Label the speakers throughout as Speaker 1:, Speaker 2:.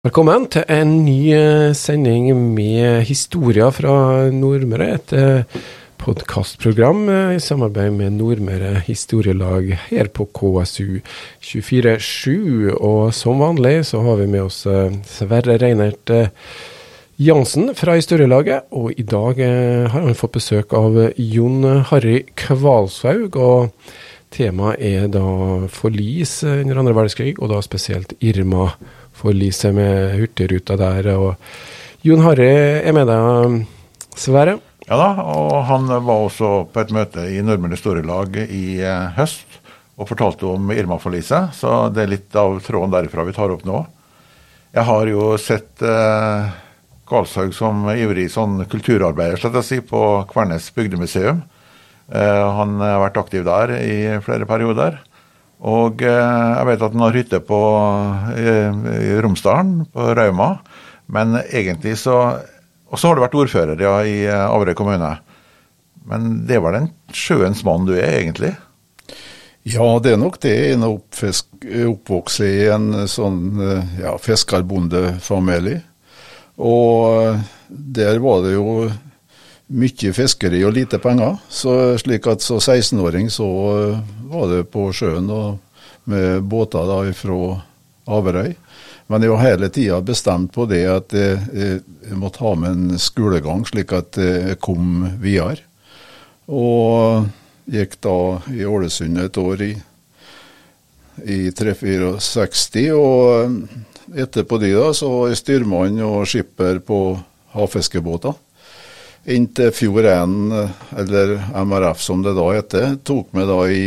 Speaker 1: Velkommen til en ny eh, sending med historier fra Nordmøre. Et eh, podkastprogram eh, i samarbeid med Nordmøre Historielag her på KSU 247. Og som vanlig så har vi med oss Sverre Reinert Jansen fra Historielaget. Og i dag har han fått besøk av Jon Harry Kvalshaug. og Temaet er da forlis under andre verdenskrig, og da spesielt Irma forliset med Hurtigruta der. og Jon Harry er med deg, Sverre?
Speaker 2: Ja da, og han var også på et møte i Nordmenn Historielag i eh, høst og fortalte om Irma-forliset, så det er litt av tråden derifra vi tar opp nå. Jeg har jo sett eh, Karlshaug som ivrig sånn kulturarbeider slett å si, på Kvernes bygdemuseum. Eh, han har vært aktiv der i flere perioder. Og eh, jeg vet at han har hytte på eh, i Romsdalen, på Rauma. Men egentlig så Og så har du vært ordfører ja, i eh, Averøy kommune. Men det var den sjøens mann du er, egentlig?
Speaker 3: Ja, det er nok det. Er oppvokst i en sånn ja, fiskerbondefamilie. Og der var det jo mye fiskeri og lite penger. Så slik at som 16-åring så var det på sjøen med båter da fra Averøy. Men jeg var hele tida bestemt på det at jeg, jeg måtte ha med en skolegang, slik at jeg kom videre. Og gikk da i Ålesund et år i, i 364. Og etterpå de da, så var styrmann og skipper på havfiskebåter. Inntil Fjord 1, eller MRF som det da heter, tok meg da i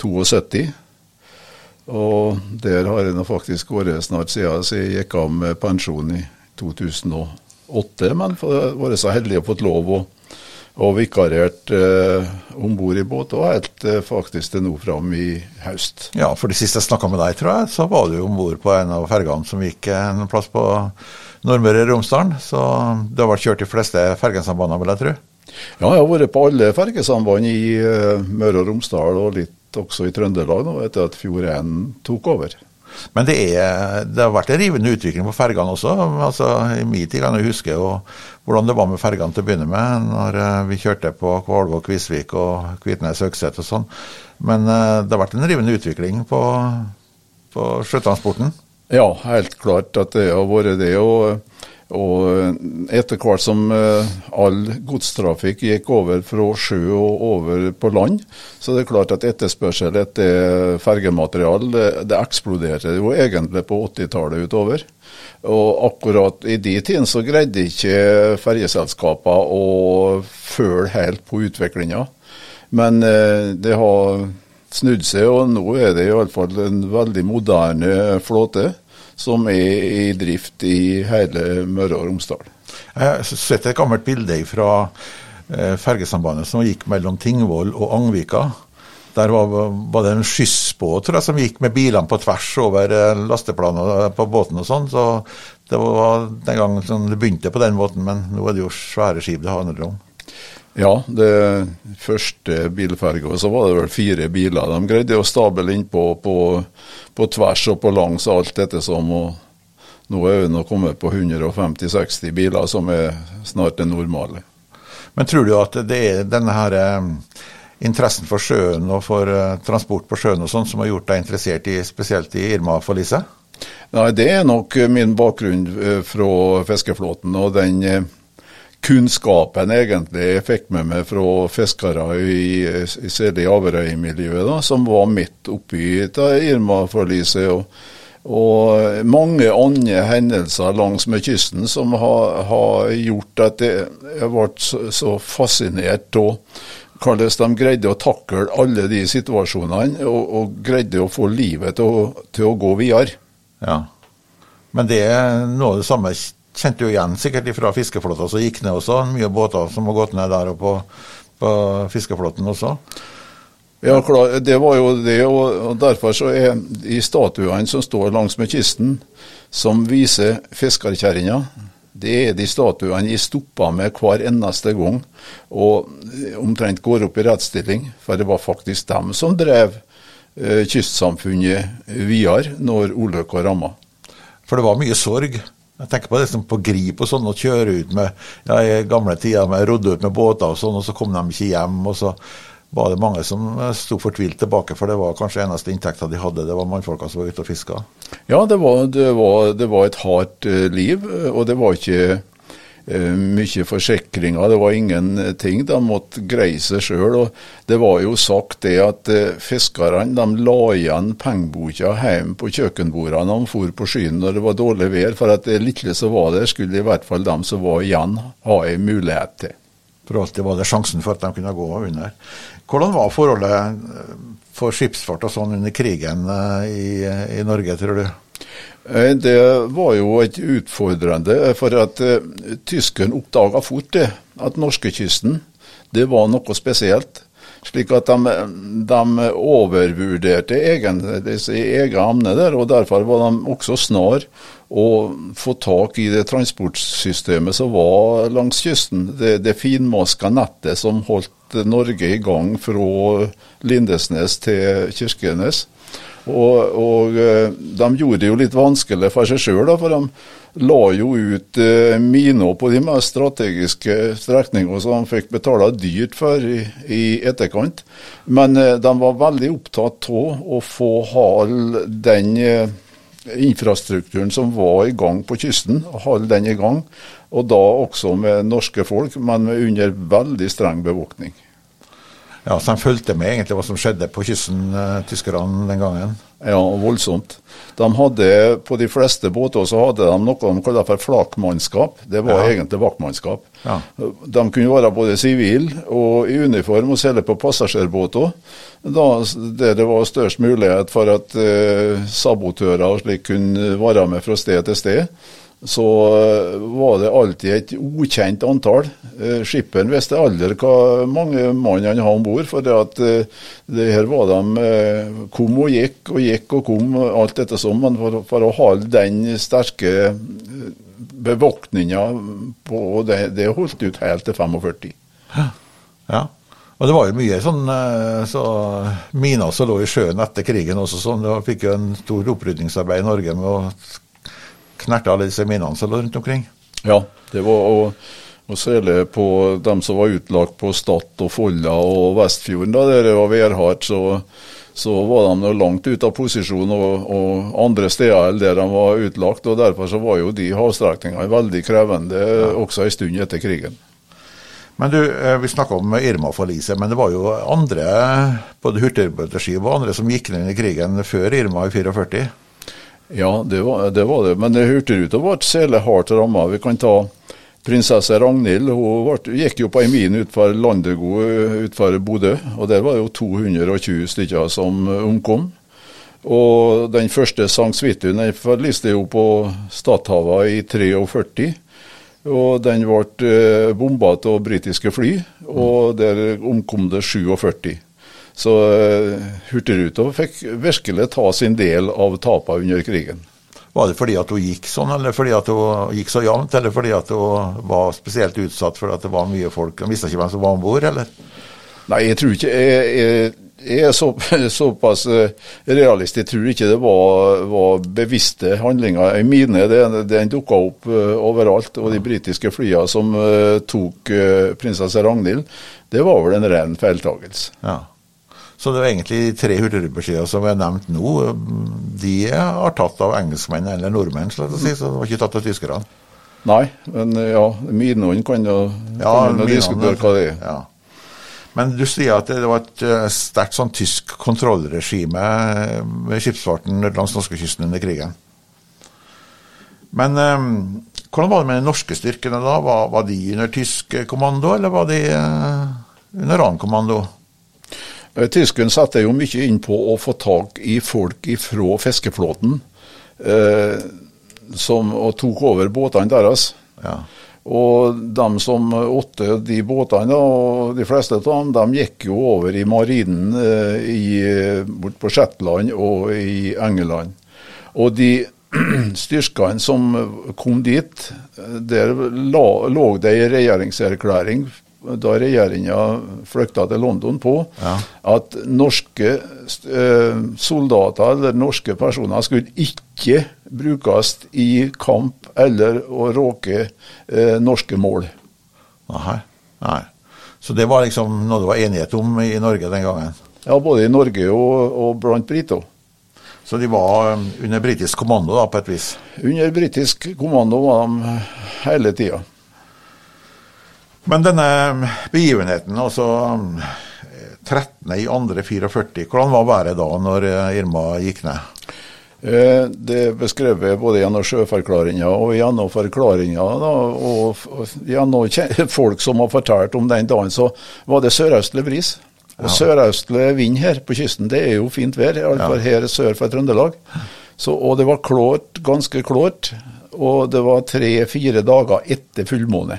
Speaker 3: 72. Og der har jeg nå faktisk vært snart siden så jeg gikk av med pensjon i 2008. Men vært så heldig å fått lov å og vikarert eh, om bord i båt, og helt eh, faktisk til nå fram i høst.
Speaker 2: Ja, for det siste jeg snakka med deg, tror jeg, så var du om bord på en av fergene som gikk en plass på Nordmøre i Romsdalen. Så det har vært kjørt de fleste fergesambandene, vil jeg tro?
Speaker 3: Ja, jeg har vært på alle fergesamband i uh, Møre og Romsdal, og litt også i Trøndelag nå, etter at Fjord 1 tok over.
Speaker 2: Men det, er, det, har vært en rivende utvikling på fergene også. altså I min tid kan jeg huske og, hvordan det var med fergene til å begynne med, når uh, vi kjørte på Kvalvåg, Kvisvik og Kvitnes, Økset og sånn. Men uh, det har vært en rivende utvikling på, på sjøtransporten.
Speaker 3: Ja, helt klart at det har vært det. og og etter hvert som uh, all godstrafikk gikk over fra sjø og over på land, så det er klart at etterspørsel etter fergematerial det, det eksploderte jo egentlig på 80-tallet utover. Og akkurat i de tidene så greide ikke fergeselskapene å følge helt på utviklinga. Men uh, det har snudd seg, og nå er det iallfall en veldig moderne flåte som er i drift i hele Møre og Romsdal.
Speaker 2: Jeg har sett et gammelt bilde fra eh, fergesambandet som gikk mellom Tingvoll og Angvika. Der var, var det en skyssbåt som gikk med bilene på tvers over lasteplanene på båten og sånn. Så det var den gangen det begynte på den måten, men nå er det jo svære skip det handler om.
Speaker 3: Ja, det første bilferga så var det vel fire biler. De greide å stable innpå på, på tvers og på langs alt ettersom. og Nå er vi nå kommet på 150-60 biler, som er snart det normale.
Speaker 2: Men tror du at det er denne her eh, interessen for sjøen og for eh, transport på sjøen og sånn som har gjort deg interessert i spesielt i Irma-forliset?
Speaker 3: Nei, det er nok min bakgrunn eh, fra fiskeflåten og den kunnskapen egentlig jeg fikk med meg fra fiskere i, i særlig Averøy-miljøet, som var midt oppi Irma-forliset. Og, og, mange andre hendelser langs med kysten som har, har gjort at jeg ble så, så fascinert av hvordan de greide å takle alle de situasjonene, og, og greide å få livet til å, til å gå videre.
Speaker 2: Ja. Men det er noe av det samme kjente jo igjen sikkert fra fiskeflåta som gikk ned også. Mye båter som har gått ned der og på, på fiskeflåten også.
Speaker 3: Ja, klar, det var jo det, og derfor så er de statuene som står langs med kysten, som viser fiskerkjerringa, det er de statuene jeg stoppa med hver eneste gang, og omtrent går opp i rettsstilling. For det var faktisk dem som drev eh, kystsamfunnet videre når ulykka ramma.
Speaker 2: For det var mye sorg. Jeg tenker på det som på Grip og sånn, å kjøre ut med ja, I gamle tider med rodde ut med båter og sånn, og så kom de ikke hjem. og så var det mange som sto fortvilt tilbake, for det var kanskje eneste inntekta de hadde, det var mannfolka som var ute og fiska.
Speaker 3: Ja, det var, det, var, det var, et hardt liv, og det var ikke Eh, mye forsikringer. Det var ingenting. De måtte greie seg sjøl. Det var jo sagt det at eh, fiskerne de la igjen pengeboka hjemme på kjøkkenbordene når de for på skyen når det var dårlig vær. For at det lille som var der, skulle i hvert fall de som var igjen, ha en mulighet til.
Speaker 2: For alltid var det sjansen for at de kunne gå under. Hvordan var forholdet eh, for skipsfart og sånn under krigen i, i Norge, tror du?
Speaker 3: Eh, det var jo et utfordrende, for at uh, tyskerne oppdaga fort det, at norskekysten det var noe spesielt. Slik at de, de overvurderte egen, egen emne der, og derfor var de også snar å få tak i det transportsystemet som var langs kysten. Det, det finmaska nettet som holdt Norge i gang fra Lindesnes til Kirkenes. Og, og, eh, de gjorde det jo litt vanskelig for seg sjøl, for de la jo ut eh, miner på de mest strategiske strekningene som de fikk betale dyrt for i, i etterkant. Men eh, de var veldig opptatt av å få hal den infrastrukturen som var i gang på kysten, holde den i gang. Og da også med norske folk, men under veldig streng bevåkning.
Speaker 2: Ja, Så de fulgte med egentlig hva som skjedde på kysten, uh, tyskerne den gangen?
Speaker 3: Ja, voldsomt. De hadde, På de fleste båter så hadde de noe de kaller for flakmannskap. Det var ja. egentlig vaktmannskap. Ja. De kunne være både sivile og i uniform og seile på passasjerbåter. Der det var størst mulighet for at uh, sabotører og slik kunne være med fra sted til sted så eh, var det alltid et ukjent antall. Eh, skipperen visste aldri hvor mange mann han hadde om bord, for det, at eh, det her var de kom og gikk og gikk og kom, alt dette sånn. Men for, for, å holde den sterke bevoktninga på det, det holdt ut helt til 45.
Speaker 2: Ja. Og det var jo mye sånn så miner som lå i sjøen etter krigen også. sånn, Det fikk jo en stor opprydningsarbeid i Norge med å knerte alle disse minene som lå rundt omkring.
Speaker 3: Ja, det var å, å seile på dem som var utlagt på Stad og Folla og Vestfjorden. Da der det var værhardt, så, så var de langt ute av posisjon og, og, andre steder enn der de var utlagt. og Derfor så var jo de havstrekningene veldig krevende ja. også en stund etter krigen.
Speaker 2: Men du, eh, Vi snakka om Irma-forliset, men det var jo andre både hurtigbåtskip og andre som gikk ned i krigen før Irma i 44?
Speaker 3: Ja, det var det. Var det. Men Hurtigruta ble særlig hardt ramma. Vi kan ta prinsesse Ragnhild. Hun ble, gikk jo på ei mine utenfor Landego utenfor Bodø. og Der var det jo 220 stykker som omkom. Og Den første Sankt Svithun forliste jo på Stadhava i 43. Og Den ble eh, bomba av britiske fly, og der omkom det 47. Så uh, Hurtigruta fikk virkelig ta sin del av tapene under krigen.
Speaker 2: Var det fordi at hun gikk sånn, eller fordi at hun gikk så jevnt, eller fordi at hun var spesielt utsatt for at det var mye folk? Hun visste ikke hvem som var om bord, eller?
Speaker 3: Nei, jeg tror ikke Jeg, jeg, jeg er så, såpass eh, realist. Jeg tror ikke det var, var bevisste handlinger. En mine den, den dukka opp uh, overalt. Og de britiske flyene som tok prinsesse Ragnhild, det var vel en ren feiltagelse.
Speaker 2: Ja. Så det er egentlig de tre hurtigrubberskiene som er nevnt nå, de har tatt av engelskmenn eller nordmenn, så det var ikke tatt av tyskerne.
Speaker 3: Nei, men ja, minene kan jo ja, diskutere hva det er. Ja.
Speaker 2: Men du sier at det var et eh, sterkt sånn tysk kontrollregime med skipsfarten langs norskekysten under krigen. Men um, hvordan var det med de norske styrkene da? Var, var de under tysk kommando, eller var de uh, under annen kommando?
Speaker 3: Eh, Tyskerne satte jo mye inn på å få tak i folk fra fiskeflåten eh, som, tok over båtene deres. Ja. Og de som åtte de båtene, og de fleste av dem, de gikk jo over i marinen eh, i, bort på Shetland og i England. Og de styrkene som kom dit, eh, der lå det en regjeringserklæring da regjeringa flykta til London på ja. at norske eh, soldater eller norske personer skulle ikke brukes i kamp eller å råke eh, norske mål.
Speaker 2: Nei. Nei. Så det var liksom noe det var enighet om i Norge den gangen?
Speaker 3: Ja, både i Norge og, og blant briter.
Speaker 2: Så de var um, under britisk kommando, da, på et vis?
Speaker 3: Under britisk kommando var de hele tida.
Speaker 2: Men denne begivenheten, altså 13.2.44, um, hvordan var været da når uh, Irma gikk ned?
Speaker 3: Eh, det er beskrevet både gjennom sjøforklaringa og gjennom forklaringa. og, gjennom folk som har fortalt om den dagen, så var det sørøstlig bris. Og ja. sørøstlig vind her på kysten, det er jo fint vær, iallfall ja. her sør for Trøndelag. Så, og det var klart, ganske klart. Og det var tre-fire dager etter fullmåne.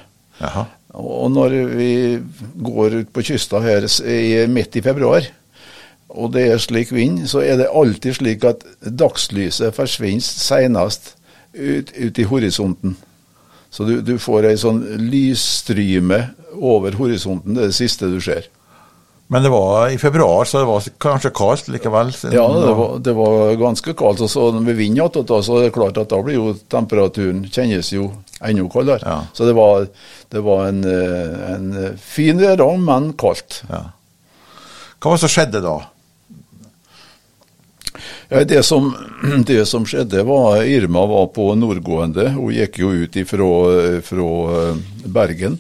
Speaker 3: Og når vi går ut på kysten her midt i februar, og det er slik vind, så er det alltid slik at dagslyset forsvinner senest ut, ut, i horisonten. Så du, du får ei sånn lysstryme over horisonten, det er det siste du ser.
Speaker 2: Men det var i februar, så det var kanskje kaldt likevel?
Speaker 3: Ja, det var, det var ganske kaldt. Og så med vind igjen, så er det klart at da blir jo temperaturen kjennes jo enda kaldere. Ja. Så det var, det var en, eh, en fin værdag, men kaldt. Ja.
Speaker 2: Hva var det som skjedde da?
Speaker 3: Ja, det, som, det, som, skjedde, var Irma var på nordgående. Hun gikk jo ut fra eh, Bergen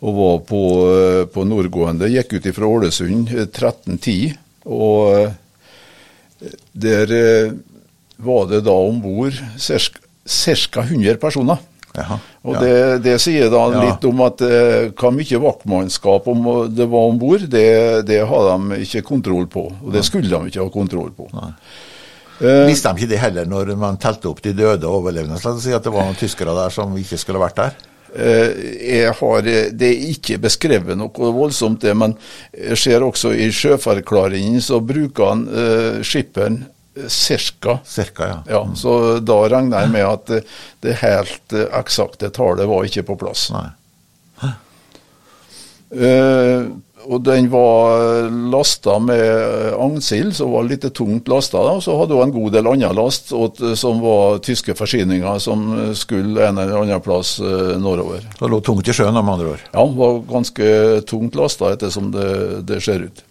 Speaker 3: og var på, eh, på nordgående. Gikk ut fra Ålesund 13.10. Eh, og der var det da om bord ca. 100 personer. Jaha, og ja. det, det, sier da ja. litt om at eh, hva mye vaktmannskap om det var om bord, det, det, har de ikke kontroll på. Og det skulle de ikke ha kontroll på. Nei.
Speaker 2: Uh, Visste de ikke det heller når man telte opp de døde og overlevende? La oss si at det var noen tyskere der som ikke skulle vært der?
Speaker 3: Eh, har, det er ikke beskrevet noe voldsomt, det, men jeg ser også i sjøforklaringen så bruker han uh, skipperen cirka.
Speaker 2: cirka ja.
Speaker 3: ja. Så da regner jeg med at det, det helt eksakte tallet var ikke på plass. Uh, og den var lasta med agnsild, som var litt tungt lasta. Så hadde hun en god del annen last som var tyske forsyninger som skulle en eller annen plass uh, nordover.
Speaker 2: Det lå tungt i sjøen, med andre ord?
Speaker 3: Ja, var ganske tungt lasta ettersom det, det ser ut.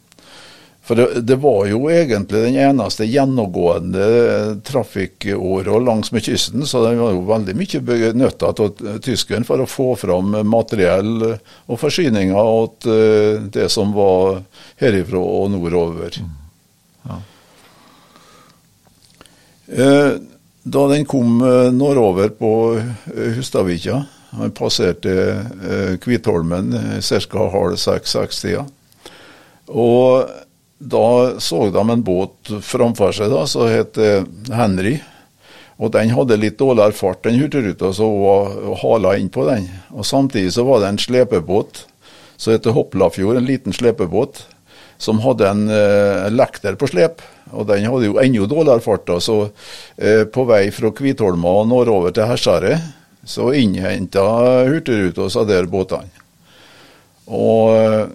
Speaker 3: For det, det, var jo egentlig den eneste gjennomgående trafikkåra langs med kysten, så den var jo veldig mye benytta av tyskerne for å få fram materiell og forsyninger til eh, det som var herifra og nordover. Ja. Eh, da den kom eh, nordover på Hustadvika, han passerte Kvitholmen ca. halv seks-seks-tida. Og da så de en båt framfor seg da, som het Henry. Og Den hadde litt dårligere fart, enn hurtigruta, så hun hala inn på den. Og Samtidig så var det en slepebåt som het Hoplafjord, en liten slepebåt, som hadde en eh, lekter på slep. Og Den hadde jo enda dårligere fart. så eh, På vei fra Kvitholma og nordover til Hersaret så innhenta Hurtigruta seg der båtene. Og eh,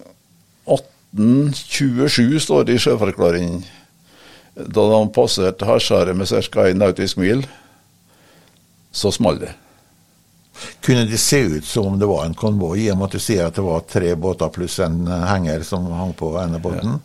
Speaker 3: 1827 står det i sjøforklaringen. Da de passerte Harskjæret med ca. 1 nautisk mil, så smalt det.
Speaker 2: Kunne det se ut som om det var en konvoi, i og med at du sier at det var tre båter pluss en henger som hang på ene båten?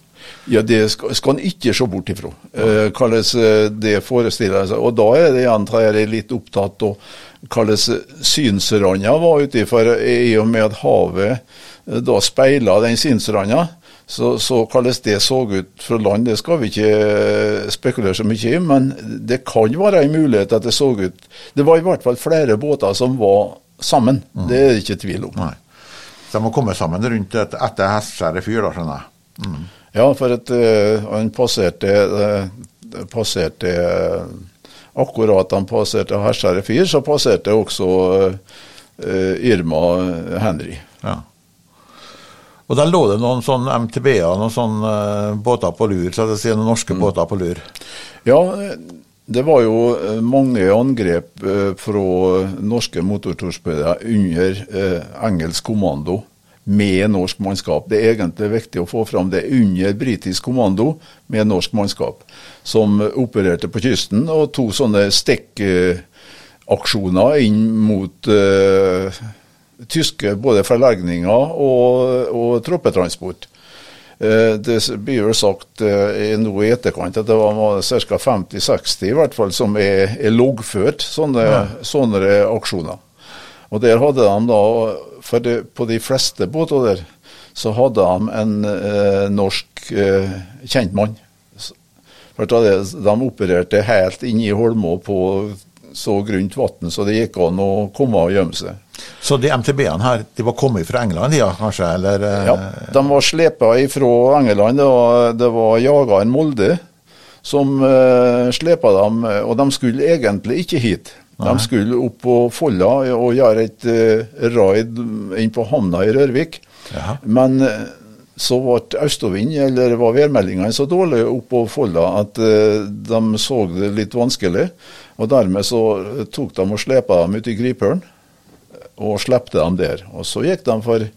Speaker 3: Ja, det skal, skal en ikke se bort ifra. Eh, hvordan eh, det forestiller seg. Og da er det igjen jeg er litt opptatt av hvordan synsranda var ute for, i og med at havet eh, da speila den synsranda. Så, så hvordan det så ut fra land, det skal vi ikke eh, spekulere så mye i. Men det kan være en mulighet at det så ut Det var i hvert fall flere båter som var sammen. Mm. Det er det ikke tvil om. Nei.
Speaker 2: Så de må komme sammen rundt et, etter Hestskjæret fyr, da, skjønner jeg.
Speaker 3: Mm. Ja, for at uh, han passerte, uh, passerte uh, Akkurat han passerte Hestskjæret fyr, så passerte også Irma Henry. Ja.
Speaker 2: Og der lå det noen sånn MTB-er, noen sånne uh, båter på lur, så det sier noen norske mm. båter på lur?
Speaker 3: Ja, det var jo eh, mange angrep uh, fra norske motortorpeder under engelsk kommando med norsk mannskap. Det er egentlig viktig å få fram det under britisk kommando med norsk mannskap, som opererte på kysten og to sånne stikkaksjoner inn mot tyske både forlegninger og, og troppetransport. Uh, det blir jo sagt uh, nå i etterkant at det var ca. 50-60 i hvert fall som er, er loggført, sånne, ja. sånne aksjoner. Og der hadde de da, for det, På de fleste båter der så hadde de en eh, norsk eh, kjentmann. For de, de opererte helt inn i Holmå på så grunt vann, så det gikk an å komme og gjemme seg.
Speaker 2: Så de MTB-ene her, de var kommet fra England, ja, kanskje? Eller,
Speaker 3: eh? Ja, de var slepa fra England. Det var, det var jageren Molde som uh, slepa dem, og de skulle egentlig ikke hit. De skulle opp på Folla og gjøre et uh, raid inn på havna i Rørvik. Jaha. Men så ble østovind, eller var værmeldingene så dårlige opp på Folla at uh, de så det litt vanskelig. Og dermed så tok de og slepa dem ut i Gripølen, og slepte dem der. Og så gikk de for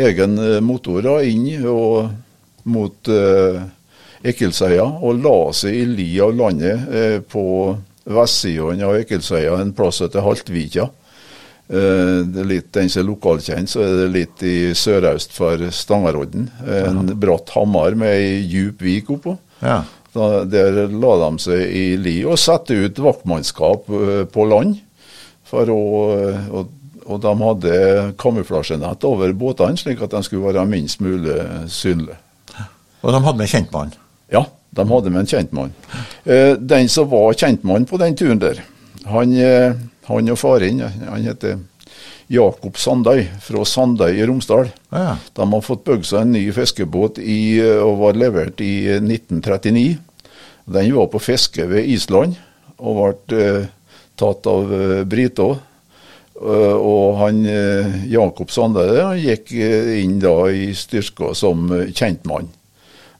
Speaker 3: egen motor inn og mot eh, Ekkelsøya og la seg i li av landet på vestsida av Ekkelsøya, en plass etter Haltvika. Eh, det er litt Den som er lokalkjent, så er det litt i sørøst for Stangerodden. En ja. bratt hammer med ei djup vik oppå. Ja. Da, der la de seg i li og satte ut vaktmannskap eh, på land. For å, og, og de hadde kamuflasjenett over båtene, slik at de skulle være minst mulig synlige.
Speaker 2: Og de hadde med kjentmann?
Speaker 3: Ja. De hadde med en kjentmann. Eh, den som var kjentmann på den turen der, han, eh, han og faren, han heter Jakob Sandøy fra Sandøy i Romsdal. Ja. De har fått bygd seg en ny fiskebåt i, og var levert i 1939. Den var på fiske ved Island og ble eh, tatt av eh, briter. Uh, og han uh, Jakob Sandøy gikk inn da i styrka som kjentmann.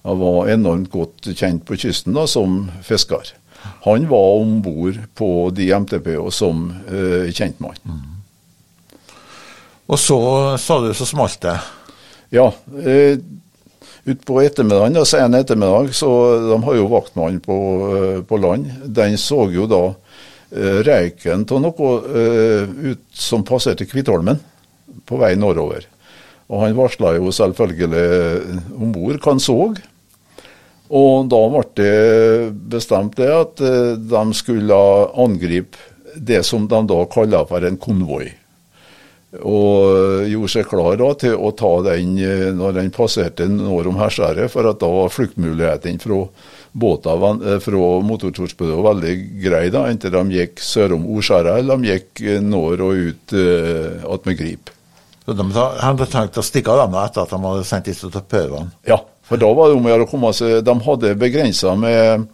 Speaker 3: Han var enormt godt kjent på kysten da, som fisker. Han var om bord på de MTP-ene som uh, kjentmann. Mm.
Speaker 2: Og så sa du så smalt det?
Speaker 3: Ja. Uh, Utpå ettermiddagen, da, sen ettermiddag, så de har jo vaktmann på, uh, på land. Den så jo da røyken av noe uh, ut som passerte Kvitholmen på vei nordover. Og han varsla jo selvfølgelig om bord hva han så. Og da ble det bestemt det at eh, de skulle angripe det som de da kaller for en konvoi. Og gjorde seg klar da til å ta den eh, når den passerte nord om Herskjæret, for at da var fluktmulighetene fra båter fra fra motortorpedoer veldig grei, da, enten de gikk sør om Ordskjæret eller de gikk nord og ut uh, attmed Grip.
Speaker 2: Så de hadde tenkt å stikke av dem etter at de hadde sendt disse torpedoene?
Speaker 3: Ja, for da var det om å gjøre å komme seg De hadde begrensa med,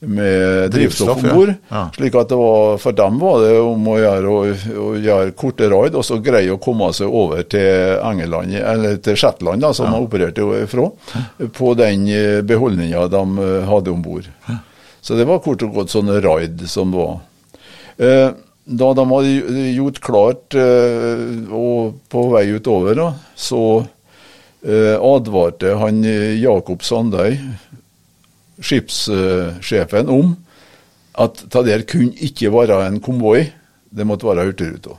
Speaker 3: med drivstoff om bord. Ja. slik at var, For dem var det om å gjøre å, å gjøre korte raid og så greie å komme seg over til Engeland, eller til Shetland, da, som ja. de opererte ifra, på den eh, beholdninga de eh, hadde om bord. Så det var kort og godt sånne raid som var. Eh, da de hadde gjort klart og på vei utover, da, så Eh, advarte han Jakob Sandøy, skipssjefen, om at det der kunne ikke være en konvoi, det måtte være Hurtigruta.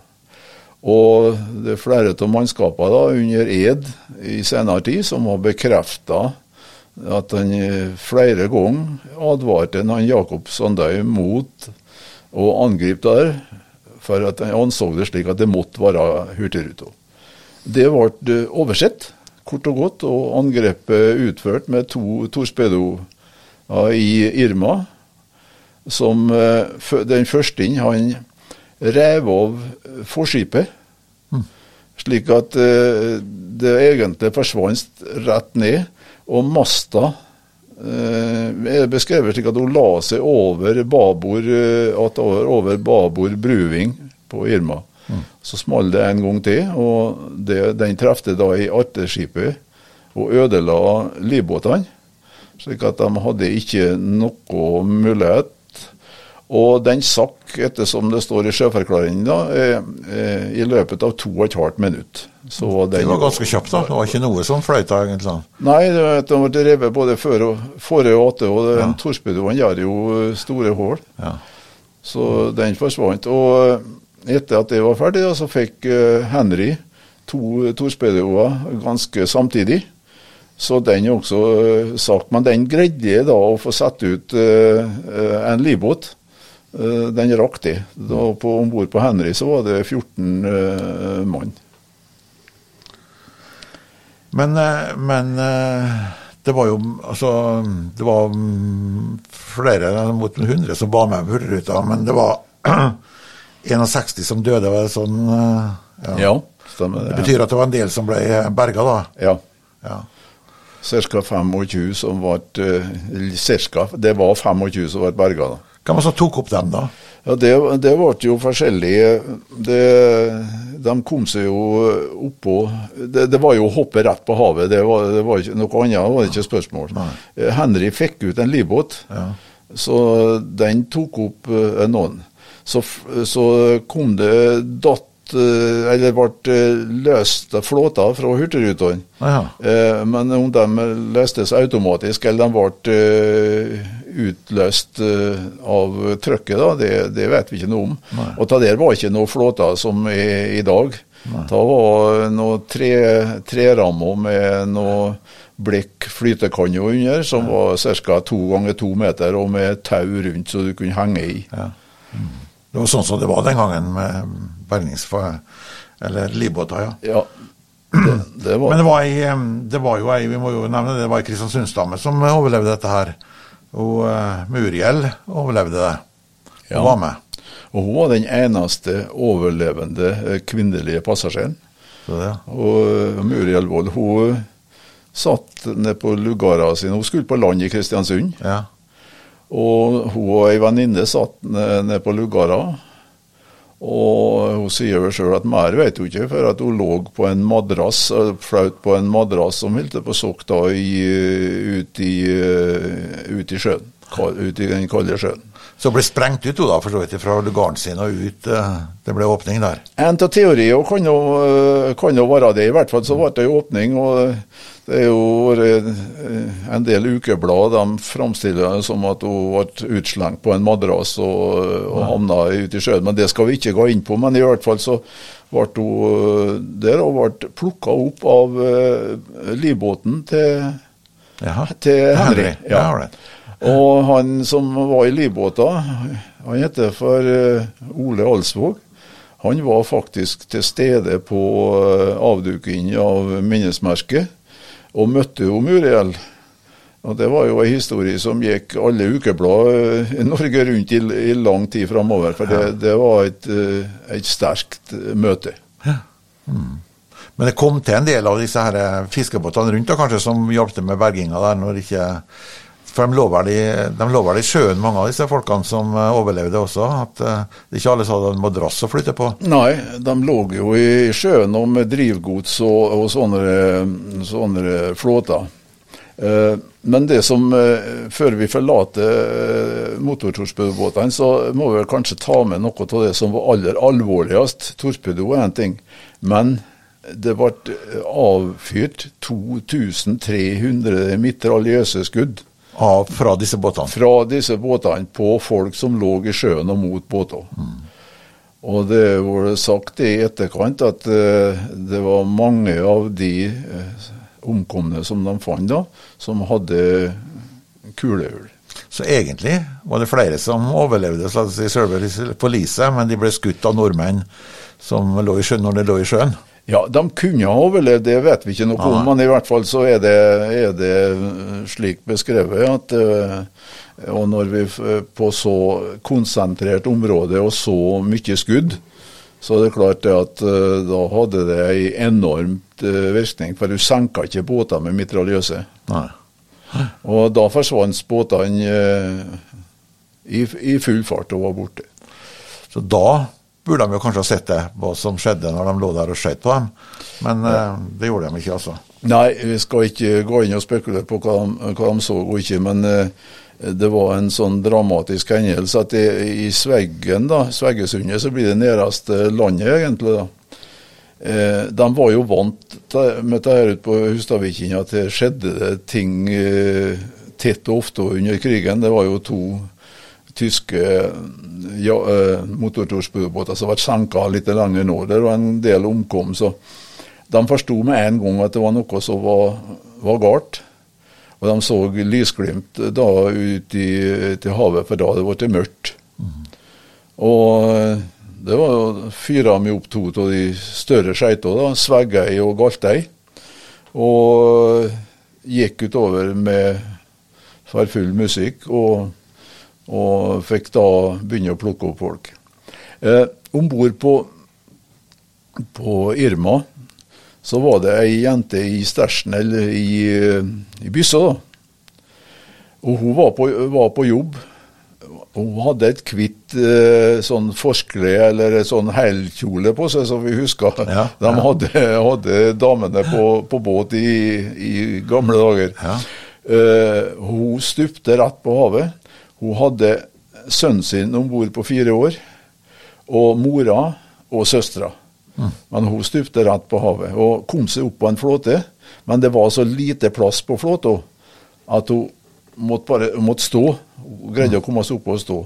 Speaker 3: Og det er flere av mannskapene under ed i senere tid som har bekrefta at han eh, flere ganger advarte han Jakob Sandøy mot å angripe der, for at han anså det slik at det måtte være Hurtigruta. Det ble oversett kort og godt. Og angrepet utført med to torpedoer i Irma. Som eh, den første inn, han rev av forskipet. Mm. Slik at eh, det egentlig forsvant rett ned. Og masta eh, er beskrevet slik at hun la seg over babord, over babord bruving på Irma. Så smalt det en gang til, og det, den trefte da i atterskipet og ødela livbåtene. Slik at de hadde ikke noe mulighet Og den sakk, ettersom det står i sjøforklaringen, da, eh, eh, i løpet av to og et halvt minutt. Så
Speaker 2: det var ganske kjapt, da? Det var ikke noe som fløyta, egentlig?
Speaker 3: Nei, det ble revet både før og, fore og åtte, og ja. torpedoen gjør jo store hull. Ja. Så den forsvant. Og etter at det var ferdig, da, så fikk Henry to torpedoer ganske samtidig. Så den er også sagt. Men den greide da å få satt ut en livbåt. Eh, den rakk det. Om bord på Henry så var det 14 uh, eh, mann.
Speaker 2: Men, eh, men, det var jo altså Det var mm, flere mot 100 som var med på Hurtigruta, men det var 61 som døde. Var det sånn?
Speaker 3: Ja, ja stemmer
Speaker 2: det. Det betyr at det var en del som ble berga, da?
Speaker 3: Ja. ja. Ca. 25 som ble Cirka. Det var 25 som ble berga.
Speaker 2: Hvem som tok opp dem, da?
Speaker 3: Ja, Det, det ble jo forskjellig. Det, de kom seg jo oppå det, det, var jo å hoppe rett på havet. Det var, det var ikke, noe annet var det ikke spørsmål. Nei. Henry fikk ut en livbåt, ja. så den tok opp noen. Så, så kom det datt Eh, eller ble løst løst flåta fra Hurtigrutene. Eh, men om de løstes automatisk eller de ble utløst av trykket, da, det, det, vet vi ikke noe om. Nei. Og det der var ikke noe flåta som er i dag. Nei. Det var noe tre, trerammer med noe blikk flytekanne under, som ja. var ca. to ganger to meter, og med tau rundt så du kunne henge i. Ja.
Speaker 2: Mm. Det var sånn som det var den gangen med bergings... Eller livbåter, ja.
Speaker 3: ja. Det, det var.
Speaker 2: Men det var, ei, det var jo ei, vi må jo nevne det, det var ei Kristiansundsdame som overlevde dette her. Og uh, Muriel overlevde det. Hun ja. var med.
Speaker 3: Og hun var den eneste overlevende eh, kvinnelige passasjeren.
Speaker 2: Ja.
Speaker 3: Og uh, Muriel Wold hun satt nede på lugara sin. Hun skulle på land i Kristiansund.
Speaker 2: Ja.
Speaker 3: Og hun og ei venninne satt nede på lugara. Og hun sier vel sjøl at mer vet hun ikke, for at hun lå på en madrass, flaut på en madrass som holdt på å sokke ut, i, ut i sjøen. Ut i den kalde sjøen.
Speaker 2: Så ble sprengt ut da, for så vidt, fra lugaren sin og ut. Eh, det ble åpning der?
Speaker 3: En av teoriene kan, kan jo være det. I hvert fall så ble det åpning. og det er jo eh, en del ukeblad de framstiller det som at hun ble utslengt på en madrass og, og havna ute i sjøen. Men det skal vi ikke gå inn på. Men i hvert fall så ble hun eh, der og ble plukka opp av livbåten til, til Henry. Ja. Og han som var i livbåta, han heter for uh, Ole Alsvåg. Han var faktisk til stede på uh, avdukingen av minnesmerket og møtte jo Muriel. Og Det var jo en historie som gikk alle ukeblad eh, i Norge rundt i, i lang tid framover. For det, det var et, eh, et, sterkt møte. Ja.
Speaker 2: Mm. Men det kom til en del av disse her fiskebåtene rundt da, kanskje, som hjalp med berginga der når ikke for de i, de vel sjøen, mange av disse folkene som eh, overlevde også? At det ikke alle hadde en madrass å flytte på?
Speaker 3: Nei, de lå jo i sjøen og med drivgods og, og sånne, sånne flåter. Uh, men det som, før vi forlater motortorpedobåtene, så må vi kanskje ta med noe av det som var aller alvorligst. Torpedo er én ting, men det ble avfyrt 2300 mitraljøse skudd
Speaker 2: av, fra disse båtene?
Speaker 3: Fra disse båtene på folk som lå i sjøen og mot båter. Mm. Og det ble sagt i etterkant at uh, det var mange av de uh, omkomne som de fant da, som hadde kulehull.
Speaker 2: Så egentlig var det flere som overlevde si, på liset, men de ble skutt av nordmenn som lå i sjøen når de lå i sjøen?
Speaker 3: Ja, de kunne ha overlevd, det vet vi ikke noe om. Men i hvert fall så er det, er det slik beskrevet at uh, og når vi på så konsentrert område og så mye skudd, så er det klart at uh, da hadde det en enormt uh, virkning. For du senka ikke båter med mitraljøse. Og da forsvant båtene i, i full fart og var borte.
Speaker 2: Så da burde de jo kanskje ha sett det, hva som skjedde når de lå der og skjøt på dem. Men ja. uh, det gjorde de ikke, altså.
Speaker 3: Nei, vi skal ikke gå inn og spekulere på hva de, hva de så og ikke. Men uh, det var en sånn dramatisk hendelse at det, i Sveggen, da, Sveggesundet, så blir det nærmeste landet, egentlig. da. Eh, de var jo vant med det her ute på Hustadvikinga, at det skjedde ting eh, tett og ofte under krigen. Det var jo to tyske ja, eh, motortorspedobåter som ble senka litt lenger nord. og en del omkom. så De forsto med en gang at det var noe som var, var galt. Og de så lysglimt da ut i, til havet, for da hadde det blitt mørkt. Mm. Og det var fyra vi opp to av de større skeitene, Sveggøy og Galtei. Og gikk utover med for full musikk, og, og, fikk da begynne å plukke opp folk. Eh, Om bord på, på Irma så var det ei jente i stæsjen, eller i, eh, i byssa, da. Og hun var på, var på, jobb. Hun hadde et hvitt eh, sånn forskle eller sånn helkjole på seg, som vi husker. Ja, De hadde, hadde, damene på, på båt i, i, gamle dager. Ja. Eh, hun stupte rett på havet. Hun hadde sønnen sin om bord på fire år, og mora og søstera. Men hun stupte rett på havet og kom seg opp på en flåte. Men det var så lite plass på flåta at hun måtte bare måtte stå. Hun greide å komme seg opp og stå.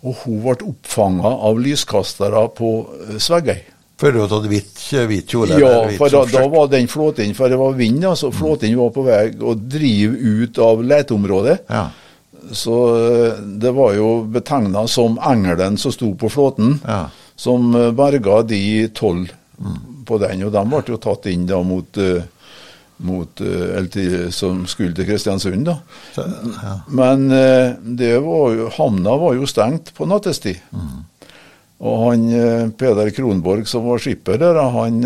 Speaker 3: Og hun ble oppfanga av lyskastere på eh, Sveggøy.
Speaker 2: Før du hadde tatt hvit, hvit kjole?
Speaker 3: Ja, for da, da, var den flåten For det var vind, altså. Flåten var på vei å drive ut av leteområdet. Ja. Så eh, det var jo betegna som engelen som sto på flåten. Ja som eh, berga de tolv mm. på den. Og de ble jo tatt inn da mot, uh, mot uh, som skulle til Kristiansund. da. Så, ja. Men det var jo, havna var jo stengt på nattestid. Mm. Og han Peder Kronborg som var skipper der, han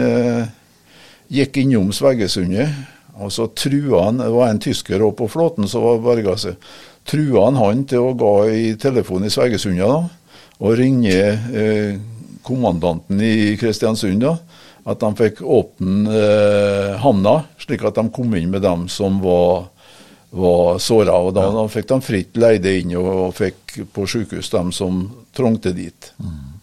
Speaker 3: gikk innom Sveggesundet. Og så trua han, det var en tysker òg på flåten som var berga seg, trua han han til å gå i telefon i Sveggesundet da, og ringe eh, kommandanten i Kristiansund da, at de fikk åpne eh, havna, slik at de kom inn med dem som var, var såra. Og da, da, fikk de fritt leide inn og, og fikk på sykehus dem som trengte dit. Mm.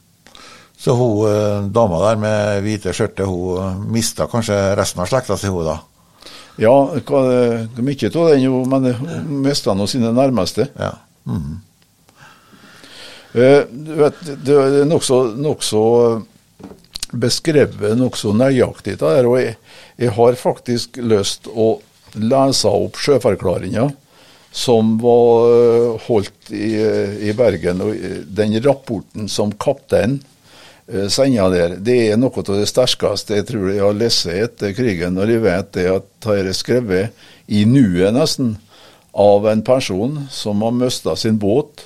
Speaker 2: Så hun eh, dama der med hvite skjørtet, hun eh, mista kanskje resten av slekta si, hun da?
Speaker 3: Ja, mye av den, men mista nå sine nærmeste. Ja. Mm. Eh, vet, det er nokså nok beskrevet nokså nøyaktig. Der, og jeg, jeg, har faktisk lyst å lese opp sjøforklaringa som var eh, holdt i, i, Bergen. og Den rapporten som kapteinen uh, sender der, det er noe av det sterkeste jeg tror jeg har lest etter krigen. Når jeg vet det at det er skrevet i nuet nesten av en person som har mista sin båt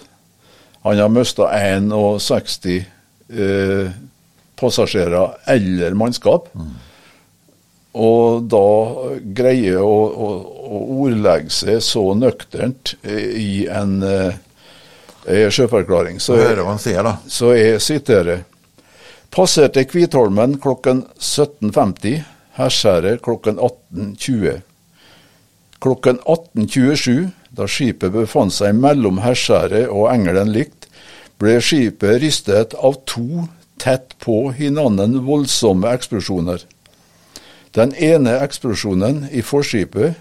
Speaker 3: han har mista 61 eh, passasjerer eller mannskap. Mm. Og da greier å, å, å, ordlegge seg så nøkternt i en eh, sjøforklaring. Så,
Speaker 2: jeg,
Speaker 3: så jeg siterer. Passerte Kvitholmen klokken 17.50. Herskjæret klokken 18.20. Klokken 18.27 da skipet befant seg mellom Herskjæret og Engelen likt, ble skipet ristet av to tett på hverandre voldsomme eksplosjoner. Den ene eksplosjonen i forskipet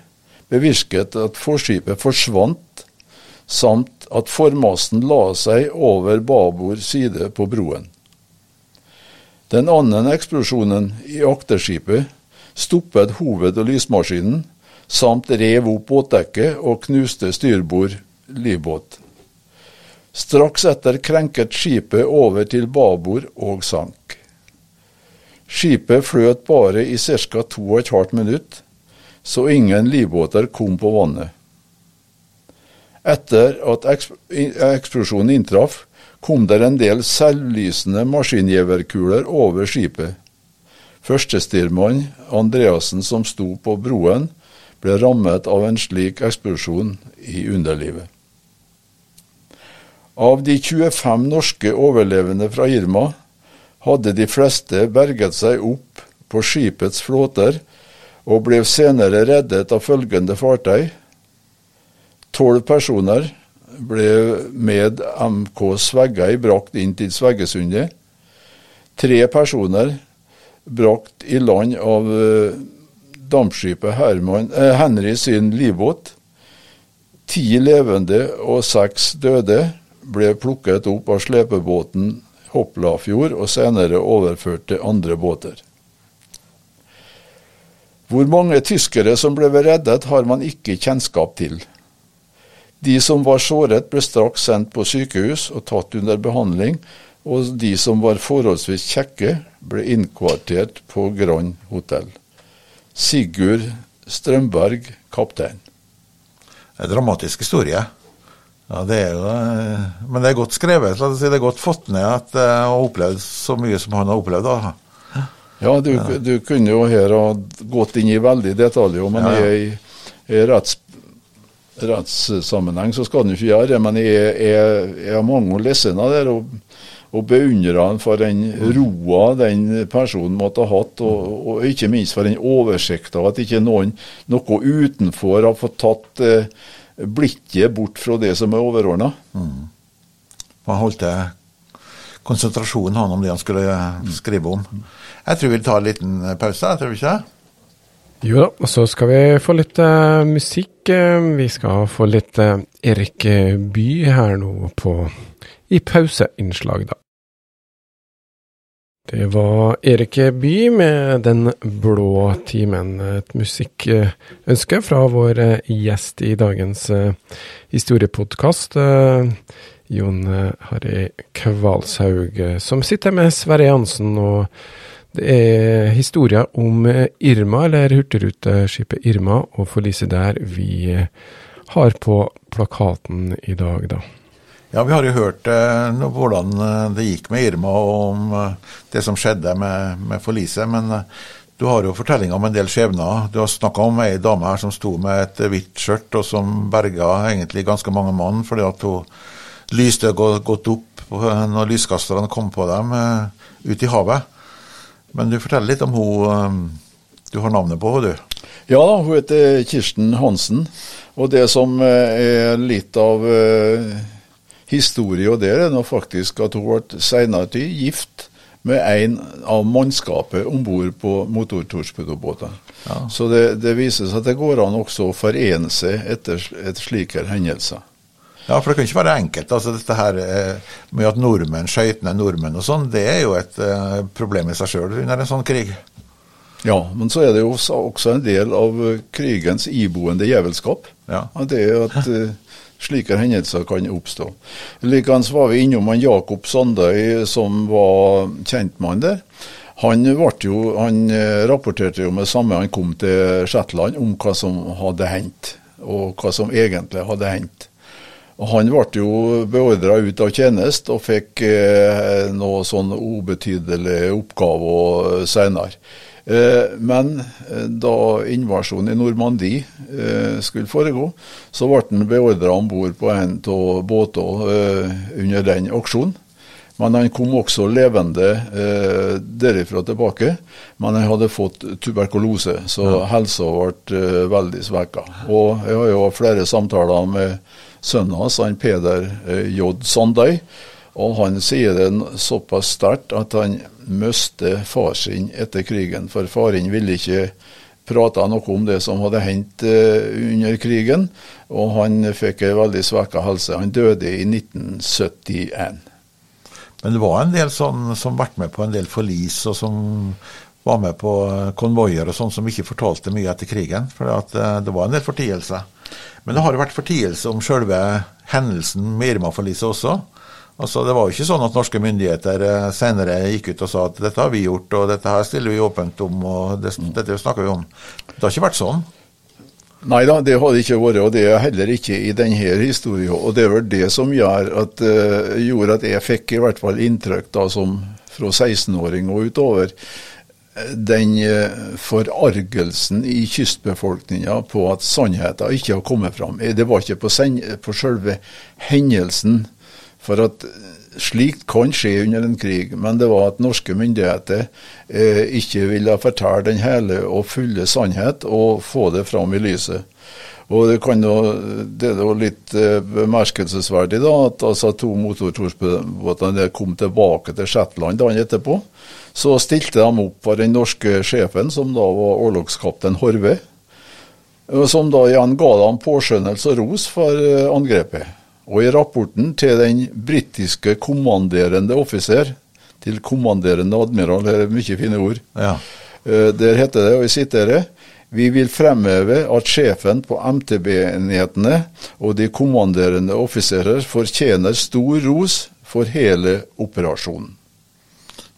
Speaker 3: bevirket at forskipet forsvant, samt at formasten la seg over babord side på broen. Den andre eksplosjonen i akterskipet stoppet hoved- og lysmaskinen, samt rev opp båtdekket og knuste styrbord livbåt. Straks etter krenket skipet over til babord og sank. Skipet fløt bare i ca. 2,5 minutt, så ingen livbåter kom på vannet. Etter at eksplosjonen inntraff, kom det en del selvlysende maskingeværkuler over skipet. Førstestyrmann Andreassen, som sto på broen, ble rammet av en slik eksplosjon i underlivet. Av de 25 norske overlevende fra Irma hadde de fleste berget seg opp på skipets flåter og ble senere reddet av følgende fartøy. Tolv personer ble med MK Sveggøy brakt inn til Sveggesundet. Tre personer brakt i land av eh, dampskipet Herman, eh, Henry sin livbåt. Ti levende og seks døde ble plukket opp av slepebåten Hopplafjord og senere overført til andre båter. Hvor mange tyskere som ble reddet, har man ikke kjennskap til. De som var såret, ble straks sendt på sykehus og tatt under behandling, og de som var forholdsvis kjekke, ble innkvartert på Grand hotell. Sigurd Strømberg, kaptein.
Speaker 2: En dramatisk historie. Ja, det er jo, eh, men det er godt skrevet. Det er godt fått ned at jeg eh, har opplevd så mye som han har opplevd. da.
Speaker 3: Ja, du, du kunne jo her ha gått inn i veldig detaljer, men ja, ja. i, i retts, rettssammenheng så skal den ikke gjøre det. Men jeg, har mange lesende der og, og beundrer han for den roa den personen måtte ha hatt, og, og ikke minst for den oversikta, at ikke noen noe utenfor har fått tatt eh, blikket bort fra det som er overordna. Mm.
Speaker 2: Holdt det konsentrasjonen han om det han skulle skrive om. Jeg tror vi tar en liten pause, jeg tror vi ikke?
Speaker 1: Jo da, og så skal vi få litt uh, musikk. Vi skal få litt uh, Erik By her nå på i pauseinnslag, da. Det var Erik By med Den blå timen. Et musikkønske fra vår gjest i dagens eh, historiepodkast, eh, Jon Harry Kvalshaug, som sitter med Sverre Jansen. og det er historia om Irma, eller hurtigruteskipet Irma, og forliset der vi har på plakaten i dag, da.
Speaker 2: Ja, Vi har jo hørt eh, hvordan eh, det gikk med Irma og om eh, det som skjedde med, med forliset. Men eh, du har jo fortellinger om en del skjebner. Du har snakka om ei dame her som sto med et hvitt skjørt, og som berga egentlig ganske mange mann fordi at hun lyste godt opp når lyskasterne kom på dem eh, ut i havet. Men du forteller litt om hun eh, du har navnet på, du?
Speaker 3: Ja, hun heter Kirsten Hansen. Og det som er litt av historie, og der er nå faktisk at hun ble senere gift med en av mannskapet om bord på motortorspedobåten. Ja. Så det, det, viser seg at det går an også å forene seg etter etter slike hendelser.
Speaker 2: Ja, for det kan ikke være enkelt. altså Dette her eh, med at nordmenn skøyter ned nordmenn og sånn, det er jo et uh, problem i seg sjøl under en sånn krig.
Speaker 3: Ja, men så er det jo også en del av krigens iboende djevelskap. Ja. Det er at uh, slike hendelser kan oppstå. Likeens var vi innom han Jakob Sandøy, som var kjentmann der. Han, jo, han eh, rapporterte jo med samme han kom til Shetland, om hva som hadde hendt, og hva som egentlig hadde hendt. Og Han ble jo beordra ut av tjeneste og fikk eh, noe sånn ubetydelig oppgave senere. Eh, men eh, da invasjonen i Normandie eh, skulle foregå, så ble han beordra om bord på en av båtene under den aksjonen. Men han kom også levende eh, derifra tilbake. Men han hadde fått tuberkulose, så ja. helsa ble eh, veldig svekka. Og jeg har jo flere samtaler med sønnen hans, han Peder eh, J. Sandøy. Og han sier det såpass sterkt at han mistet far sin etter krigen. For faren ville ikke prate noe om det som hadde hendt uh, under krigen, og han fikk ei veldig svekka helse. Han døde i 1971.
Speaker 2: Men det var en del sånn som ble med på en del forlis, og som var med på konvoier og sånn, som ikke fortalte mye etter krigen. For uh, det var en del fortielse. Men det har jo vært fortielse om selve hendelsen med Irma-forliset også. Altså, Det var jo ikke sånn at norske myndigheter eh, senere gikk ut og sa at dette har vi gjort, og dette her stiller vi åpent om, og det, dette snakker vi om. Det har ikke vært sånn.
Speaker 3: Nei da, det har det ikke vært, og det er heller ikke i denne historien. Og det er vel det som at, gjorde at jeg fikk i hvert fall inntrykk da som fra 16-åring og utover eh, den forargelsen i kystbefolkninga på at sannheten ikke har kommet fram. Det var ikke på, på selve hendelsen for at slikt kan skje under en krig, men det var at norske myndigheter eh, ikke ville fortelle den hele og fulle sannhet og få det fram i lyset. Og Det, kan jo, det er jo litt eh, bemerkelsesverdig da, at altså, to motortorpedobåter kom tilbake til Shetland dagen etterpå. Så stilte de opp for den norske sjefen, som da var orlogskaptein Horve. Som da igjen ga dem påskjønnelse og ros for eh, angrepet. Og i rapporten til den britiske kommanderende offiser, til kommanderende admiral, det er mye fine ord,
Speaker 2: Ja.
Speaker 3: Eh, der heter det, og jeg siterer vi vil fremheve at sjefen på MTB-enhetene og de kommanderende offiserer fortjener stor ros for hele operasjonen.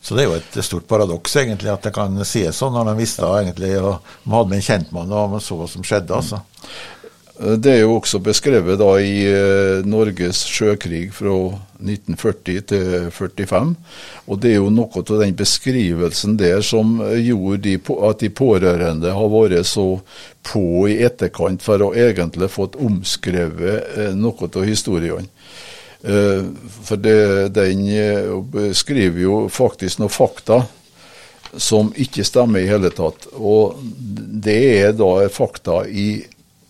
Speaker 2: Så det er jo et stort paradoks egentlig at det kan sies sånn, når de visste egentlig, og de hadde med en kjentmann og så hva som skjedde. altså.
Speaker 3: Eh, Det er jo også beskrevet da i eh, Norges sjøkrig fra 1940 til 45. Og det er jo noe av den beskrivelsen der som gjorde de, at de pårørende har vært så på i etterkant for å egentlig fått omskrevet eh, noe av historiene. Eh, For det, den eh, beskriver jo faktisk noe fakta som ikke stemmer i hele tatt. Og det er da fakta i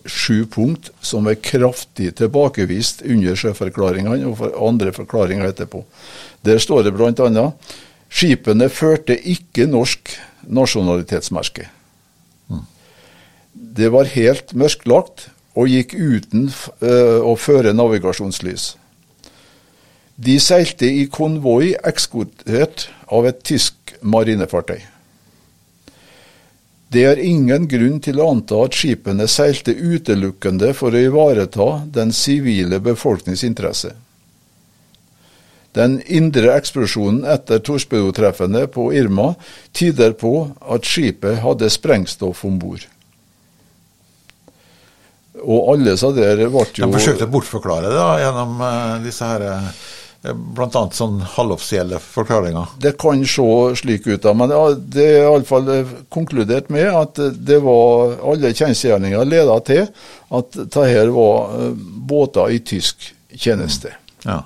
Speaker 3: sju punkt som er kraftig tilbakevist under sjøforklaringene og for andre forklaringer etterpå. Der står det bl.a.: Skipene førte ikke norsk nasjonalitetsmerke. Det var helt mørklagt og gikk uten eh, å føre navigasjonslys. De seilte i konvoi ekskotert av et tysk marinefartøy. Det er ingen grunn til å anta at skipene seilte utelukkende for å ivareta den sivile befolknings interesse. Den indre eksplosjonen etter torpedotreffene på Irma tyder på at skipet hadde sprengstoff om bord. Og alle sa der ble jo
Speaker 2: De forsøkte å bortforklare det da, gjennom eh, disse her, eh, annet sånn halvoffisielle forklaringer.
Speaker 3: Det kan se slik ut, da, men det er iallfall konkludert med at det var alle kjensgjerninger leda til at dette var eh, båter i tysk tjeneste.
Speaker 2: Ja.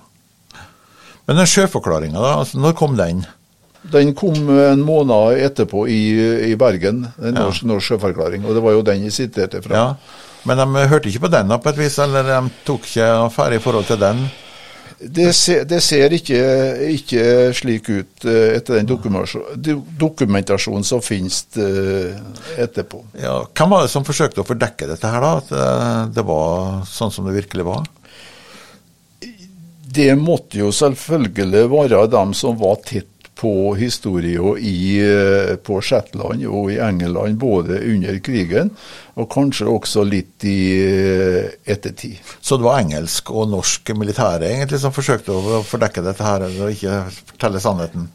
Speaker 2: Men den sjøforklaringa, altså, når kom den?
Speaker 3: Den kom en måned etterpå i, i Bergen, en
Speaker 2: Ja.
Speaker 3: norsk, norsk sjøforklaring, og det var jo den jeg siterte fra.
Speaker 2: Ja. Men de hørte ikke på den på et vis, eller de tok ikke affære i forhold til den?
Speaker 3: Det, ser, det ser ikke, ikke slik ut eh, etter den dokumentasjonen som finnes eh, etterpå.
Speaker 2: Ja, Hvem var det som forsøkte å fordekke dette her, da? At eh, det var sånn som det virkelig var?
Speaker 3: Det måtte jo selvfølgelig være dem som var tett på historien i, eh, på Shetland og i England, både under krigen og kanskje også litt i eh, ettertid.
Speaker 2: Så det var engelsk og norsk militære egentlig som forsøkte å fordekke dette her, og ikke fortelle sannheten?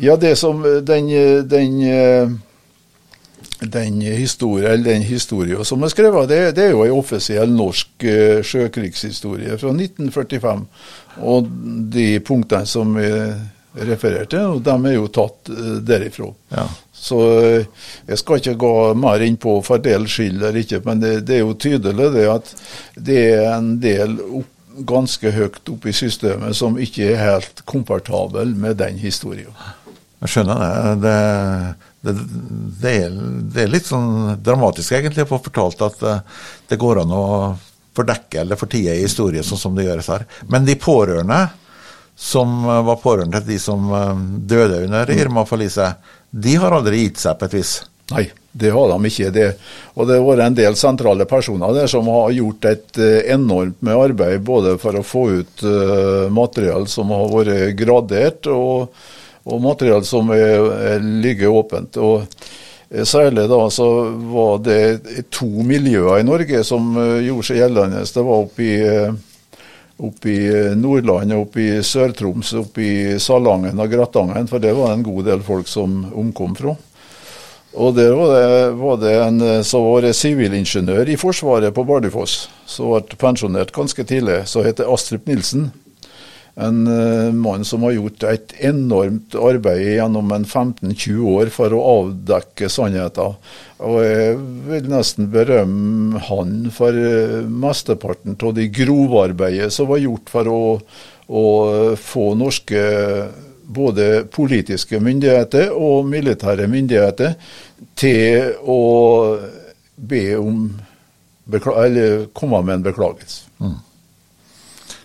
Speaker 3: Ja, det som den, den, eh, den historien, eller den historien som er skrevet, det, det er jo en offisiell norsk eh, sjøkrigshistorie fra 1945. Og de punktene som refererte, og de er jo tatt eh, derifra.
Speaker 2: Ja.
Speaker 3: Så eh, jeg skal ikke gå mer inn på fordel skyld eller ikke, men det, det er jo tydelig det at det er en del opp, ganske høyt oppe i systemet som ikke er helt komfortabel med den historien.
Speaker 2: Jeg skjønner det. Det, det, det, er, det er litt sånn dramatisk egentlig å få fortalt at eh, det går an å fordekke eller fortie historier sånn som det gjøres her. Men de pårørende, som eh, var pårørende til de som eh, døde under Irma-forliset, de har aldri gitt seg på et vis.
Speaker 3: Nei, det har de ikke. det. Og det har vært en del sentrale personer der som har gjort et eh, enormt med arbeid både for å få ut materiale som har vært gradert, og, og materiale som er, er ligger åpent. Og Særlig da så var det to miljøer i Norge som gjorde seg gjeldende. Det var oppe i oppe i Nordland, oppe i Sør-Troms, oppe i Salangen og Gratangen, for det var en god del folk som omkom fra. Og der var det, var det en eh, som var sivilingeniør i Forsvaret på Bardufoss, som ble pensjonert ganske tidlig, som heter Astrup Nilsen. En eh, mann som har gjort et enormt arbeid gjennom en 15-20 år for å avdekke sannheten. Og jeg vil nesten berømme han for eh, mesteparten av det grovarbeidet som var gjort for å, å få norske både politiske myndigheter og militære myndigheter til å be om eller komme med en beklagelse.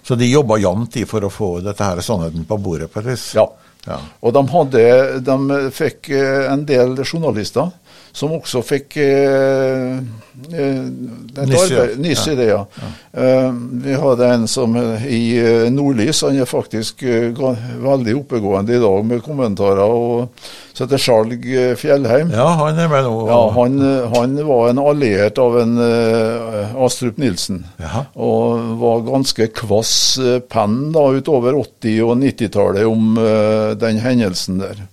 Speaker 2: Så de jobba jevnt for å få dette her sannheten på bordet på et vis?
Speaker 3: Ja.
Speaker 2: Ja.
Speaker 3: Og de, hadde, de fikk eh, en del journalister som også fikk eh,
Speaker 2: Nyss,
Speaker 3: i det. Ja. Eh, vi hadde en som eh, i eh, Nordlys, han er faktisk veldig oppegående i dag med kommentarer, og setter Skjalg eh, Fjellheim.
Speaker 2: Ja, han er vel nå
Speaker 3: Ja, han, han var en alliert av en uh, Astrup Nilsen.
Speaker 2: Ja.
Speaker 3: Og var ganske kvass penn da utover 80- og 90-tallet om uh, den hendelsen der.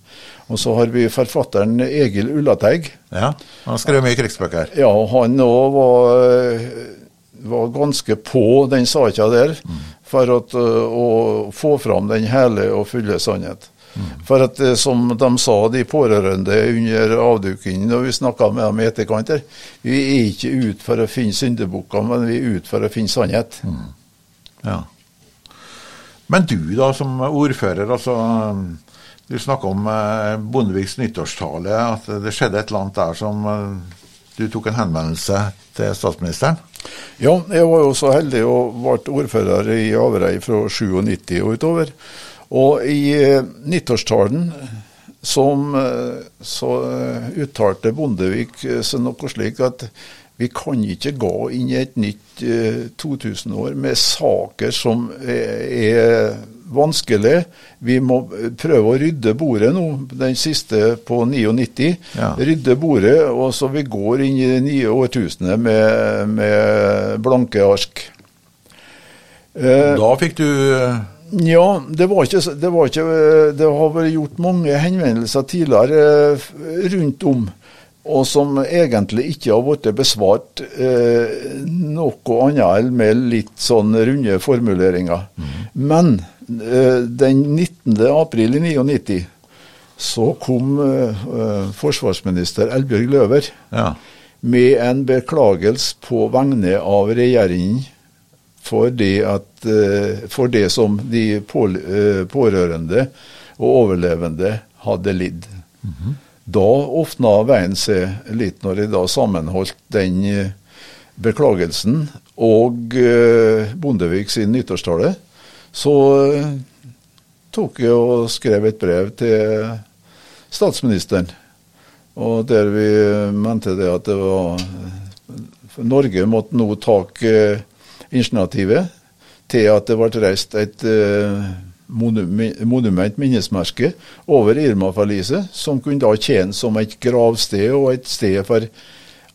Speaker 3: Og så har vi forfatteren Egil Ullateig.
Speaker 2: Ja, han skrev mye krigsbøker.
Speaker 3: Ja, han òg var, var ganske på den saka der for at, eh, å få fram den hele og fulle sannhet. For at, eh, som de sa, de pårørende under avdukingen, og vi snakka med dem i etterkant her, vi er ikke ute for å finne syndebukker, men vi er ute for å finne sannhet.
Speaker 2: Ja. Men du da, som ordfører, altså Du snakka om eh, Bondeviks nyttårstale, at det skjedde et eller annet der som eh, Du tok en henvendelse til statsministeren?
Speaker 3: Ja, jeg var jo så heldig og ble ordfører i Averøy fra 97 og utover. Og i eh, nyttårstalen som, så uttalte Bondevik seg noe slik at vi kan ikke gå inn i et nytt eh, 2000-år med saker som er vanskelig. Vi må eh, prøve å rydde bordet nå, den siste på 99.
Speaker 2: Ja.
Speaker 3: Rydde bordet, og så vi går inn i det nye årtusenet med, med blanke ark. Eh,
Speaker 2: Da fikk du eh,
Speaker 3: ja, det var ikke, det var ikke Det har vært gjort mange henvendelser tidligere rundt om, og som egentlig ikke har blitt besvart eh, noe annet enn med litt sånn runde formuleringer. Men eh, den 19. april i 99 så kom eh, eh, forsvarsminister Elbjørg Løver
Speaker 2: Ja.
Speaker 3: med en beklagelse på vegne av regjeringen for det, at, eh, for det som de på, eh, pårørende og overlevende hadde lidd. Da åpna veien seg litt når jeg da sammenholdt den eh, beklagelsen og eh, Bondevik sin nyttårstale. Så eh, tok jeg og skrev et brev til statsministeren. Og der vi mente det at det var Norge måtte nå ta eh, initiativet til at det ble reist et eh, monument, minnesmerke, over Irma-forliset, som kunne da tjene som et gravsted og et sted for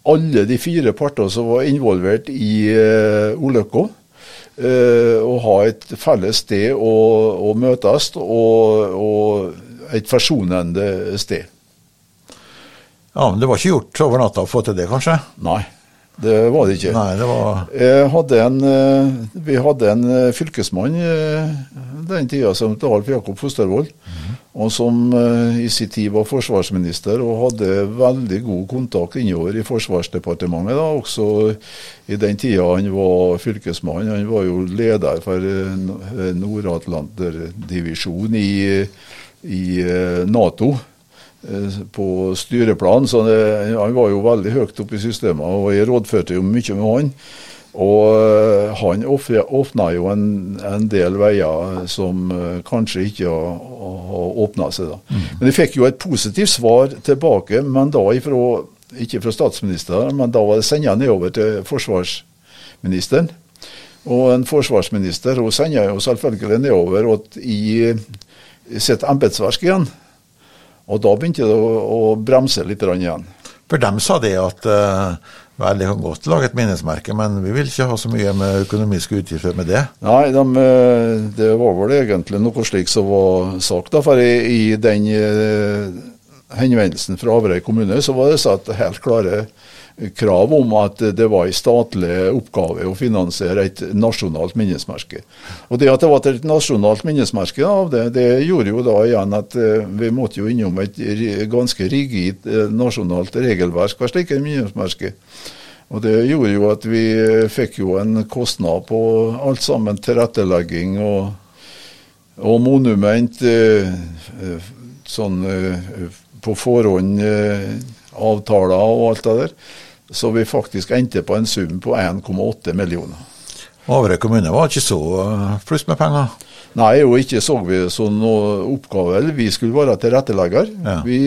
Speaker 3: alle de fire parter som var involvert i uh. Eh, og ha et felles sted å, å møtes, og, og et forsonende sted.
Speaker 2: ja, men det var ikke gjort over natta å få til det, kanskje?
Speaker 3: Nei, det var det ikke.
Speaker 2: Nei, det var
Speaker 3: hadde en, eh, vi hadde en eh, fylkesmann den tida som het Alf Jakob Fostervoll, og som eh, i sin tid var forsvarsminister og hadde veldig god kontakt innover i Forsvarsdepartementet, da, også i den tida han var fylkesmann. Han var jo leder for eh, N- eh, Nord-Atlanterdivisjon i, i eh, Nato på styreplan, så det, han var jo veldig høyt oppe i systemet, og jeg rådførte jo mye med han. Og eh, han åpna jo en, en del veier som eh, kanskje ikke har, åpna seg. da. Men jeg fikk jo et positivt svar tilbake, men da ifra, ikke fra statsministeren, men da var det sendt nedover til forsvarsministeren. Og en forsvarsminister hun sender jo selvfølgelig nedover i sitt embetsverk igjen. Og da begynte det å, å bremse litt igjen.
Speaker 2: For dem sa det at uh, vel, det kan godt lage et minnesmerke, men vi vil ikke ha så mye med økonomiske utgifter med det.
Speaker 3: Nei, de, eh, det var vel egentlig noe slik som var sagt. da, For i, i den eh, henvendelsen fra Averøy kommune så var det satt helt klare krav om at det var en statlig oppgave å finansiere et nasjonalt minnesmerke. Og det at det var et nasjonalt minnesmerke av det, det gjorde jo da igjen at eh, vi måtte jo innom et ganske rigid eh, nasjonalt regelverk for slike minnesmerker. Og det gjorde jo at vi eh, fikk jo en kostnad på alt sammen tilrettelegging og, og monument sånn på forhånd avtaler og alt det der. Så vi faktisk endte på en sum på 1,8 millioner.
Speaker 2: Averøy kommune var ikke så pluss med penger?
Speaker 3: Nei, og ikke så vi som noen oppgave. Vi skulle være tilrettelegger.
Speaker 2: Ja.
Speaker 3: Vi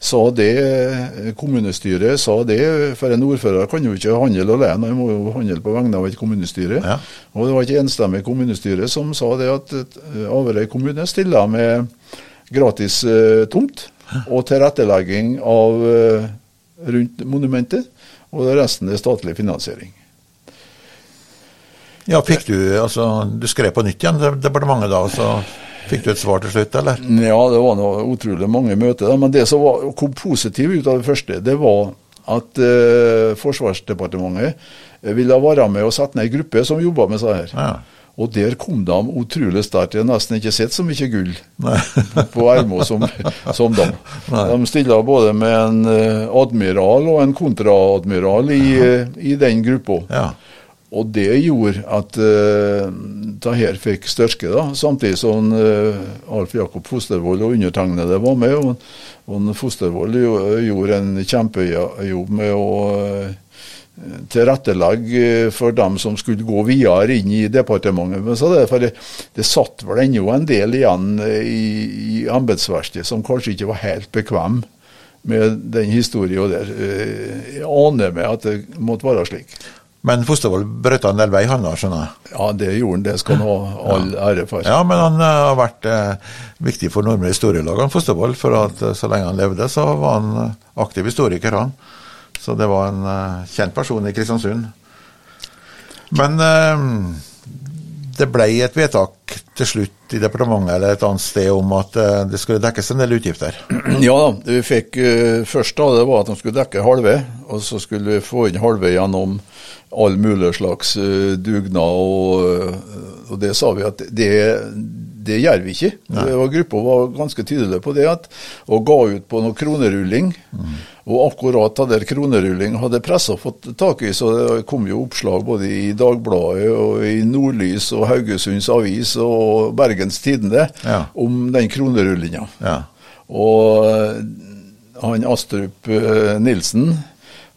Speaker 3: sa det, kommunestyret sa det, for en ordfører kan jo ikke handle alene, han må jo handle på vegne av et kommunestyre.
Speaker 2: Ja.
Speaker 3: Og det var ikke enstemmig kommunestyre som sa det at eh, Averøy kommune stiller med gratis uh, tomt og tilrettelegging av eh, rundt monumentet, og resten er statlig finansiering.
Speaker 2: Ja, fikk du altså, Du skrev på nytt igjen departementet da, og så fikk du et svar til slutt, eller?
Speaker 3: Ja, det var noe utrolig mange møter. Men det som var, kom positivt ut av det første, det var at eh, Forsvarsdepartementet ville være med og sette ned ei gruppe som jobba med så her.
Speaker 2: Ja.
Speaker 3: Og der kom de utrolig sterkt. Jeg har nesten ikke sett så mye gull på Ermo som, som dem. De stilla både med en eh, admiral og en kontraadmiral i, eh, i den gruppa.
Speaker 2: Ja.
Speaker 3: Og det gjorde at uh, det her fikk styrke, da. Samtidig som uh, Alf Jakob Fostervold og undertegnede var med. Og, og Fostervold gjorde en kjempejobb med å uh, tilrettelegge for dem som skulle gå videre inn i departementet. Men så det, for det, det satt vel ennå en del igjen i, i embetsverket som kanskje ikke var helt bekvem med den historien der. Eh, Jeg aner meg at det måtte være slik.
Speaker 2: Men Fostervoll brøt en del vei, han da, skjønner jeg?
Speaker 3: Ja, det gjorde han. Det skal han ha all ære for.
Speaker 2: Ja, men han eh, har vært eh, viktig for Nordmøre historielag, Fostervoll. For at eh, så lenge han levde, så var han eh, aktiv historiker, han. Så det var en uh, kjent person i Kristiansund. Men uh, det ble et vedtak til slutt i departementet eller et annet sted om at eh, det skulle dekkes en del utgifter.
Speaker 3: Ja da, vi fikk først da det var at de skulle dekke halve, og så skulle vi få inn halve gjennom all mulig slags dugnad, og, og det sa vi at det, det gjør vi ikke. Det var Gruppa var ganske tydelig på det, at, og ga ut på noe kronerulling. Og akkurat da der kronerulling hadde pressa fått tak i, så det kom jo oppslag både i Dagbladet og i Nordlys og Haugesunds Avis og Bergens Tidende
Speaker 2: Ja.
Speaker 3: om den kronerullinga.
Speaker 2: Ja.
Speaker 3: Og eh, han Astrup eh, Nilsen,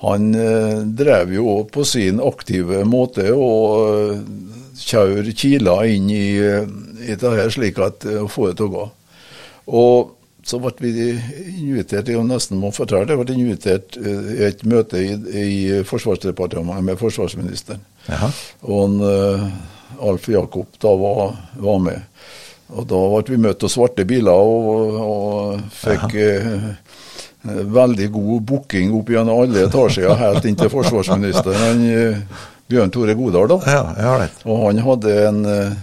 Speaker 3: han eh, drev jo på sin aktive måte og eh, kjør kiler inn i, eh, i det her slik at eh, å få det til å gå. Og så ble vi invitert, jeg nesten må fortelle, jeg ble invitert eh, i et møte i, i Forsvarsdepartementet med forsvarsministeren.
Speaker 2: Jaha.
Speaker 3: Og en, Alf Jakob da var, var med. Og da ble vi møtt av svarte biler og, og fikk veldig god booking opp gjennom alle etasjer helt inn til forsvarsministeren. Han, Bjørn Tore Godal, da.
Speaker 2: Ja, jeg har det.
Speaker 3: Og han hadde en eh,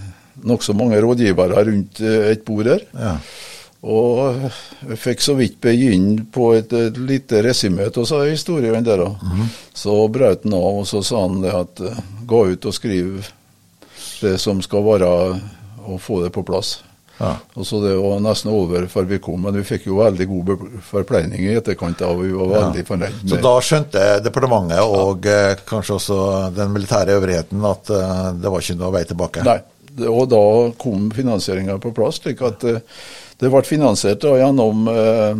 Speaker 3: nokså mange rådgivere rundt eh, et bord her.
Speaker 2: Ja.
Speaker 3: Og jeg fikk så vidt begynne på et, et lite resymé av historien der. da. Så brøt han av, og så sa han det at eh, gå ut og skriv det som skal være, og få det på plass.
Speaker 2: Ja.
Speaker 3: Og så Det var nesten over før vi kom, men vi fikk jo veldig god forpleining i etterkant. av, Vi var veldig fornøyd
Speaker 2: Så da skjønte departementet og eh, kanskje også den militære øvrigheten at eh, det var ikke noe vei tilbake?
Speaker 3: Nei, og da kom finansieringa på plass, slik at eh, det ble finansiert da gjennom eh,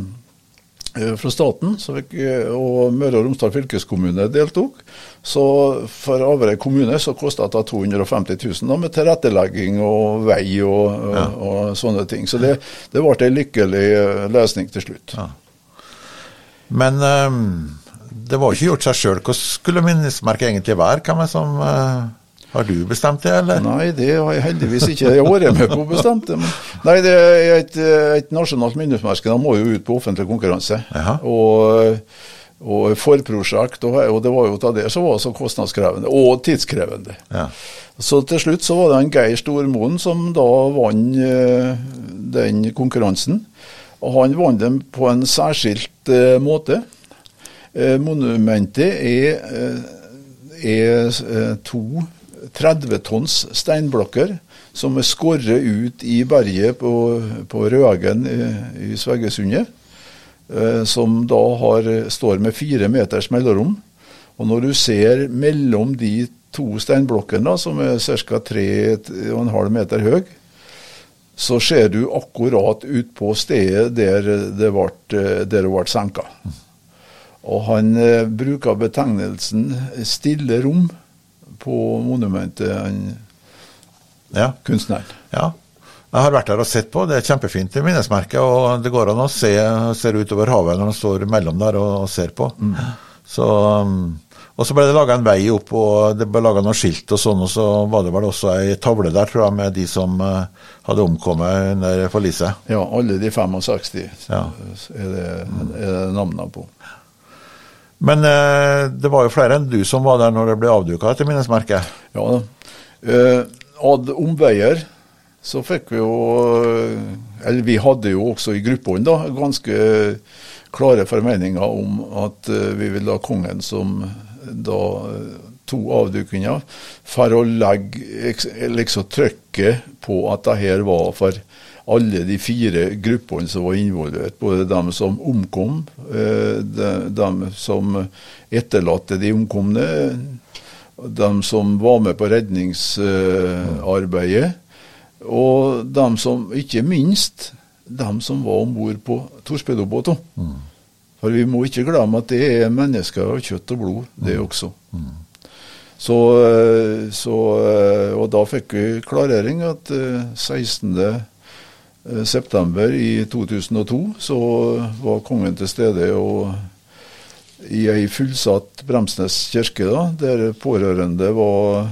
Speaker 3: fra staten, eh, og Møre og Romsdal fylkeskommune deltok. Så for Averøy kommune så kosta det 250 000 da, med tilrettelegging og vei og, og, og sånne ting. Så det, det ble en lykkelig eh, løsning til slutt.
Speaker 2: Ja. Men um, det var ikke gjort seg sjøl. Hvordan skulle minnesmerket egentlig være? Hvem er som eh, Har du bestemt det, eller?
Speaker 3: Nei, det har jeg heldigvis ikke. Jeg har vært med på å bestemme det. men- Nei, det er et, et nasjonalt minnesmerke. De må jo ut på offentlig konkurranse.
Speaker 2: Jaha.
Speaker 3: Og, og forprosjekt, og, og det var jo av det som var så kostnadskrevende, og tidskrevende.
Speaker 2: Ja.
Speaker 3: Så til slutt så var det en Geir Stormoen som da vant eh, den konkurransen. Og han vant den på en særskilt eh, måte. Eh, monumentet er, eh, er eh, to 30 tonns steinblokker som er skåret ut i berget på, på Røagen i, i Sveggesundet. Eh, som da har, står med fire meters mellomrom. Og når du ser mellom de to steinblokkene, som er ca. 3,5 meter høy, så ser du akkurat ut på stedet der det ble, der det ble senka. Og han eh, bruker betegnelsen 'stille rom' på monumentet, han
Speaker 2: Ja.
Speaker 3: kunstneren.
Speaker 2: ja. Jeg har vært der og sett på. Det er kjempefint det minnesmerket. Og det går an å se ser utover havet når man står mellom der og, ser på. Så, um, og så ble det laga en vei opp, og det ble laga noen skilt og sånn. Og så var det vel også ei tavle der, tror jeg, med de som eh, hadde omkommet under forliset.
Speaker 3: Ja, alle de 65
Speaker 2: Ja.
Speaker 3: er, det, er det navnene på.
Speaker 2: Men eh, det var jo flere enn du som var der når det ble avduka etter minnesmerket.
Speaker 3: Ja da. Eh, ad omveier så fikk vi jo eh, Eller vi hadde jo også i gruppene da, ganske klare formeninger om at vi ville ha kongen som da to avdukinger, for å legge liksom trykket på at det her var for alle de fire gruppene som var involvert. Både dem som omkom, eh, de, dem som etterlatte de omkomne, dem som var med på redningsarbeidet, og dem som, ikke minst, dem som var om bord på torpedobåter. For vi må ikke glemme at det er mennesker av kjøtt og blod, det også. Så, eh, så, eh, og da fikk vi klarering at eh, 16. eh, september i 2002 så var kongen til stede og i ei fullsatt Bremsnes kirke, da, der pårørende var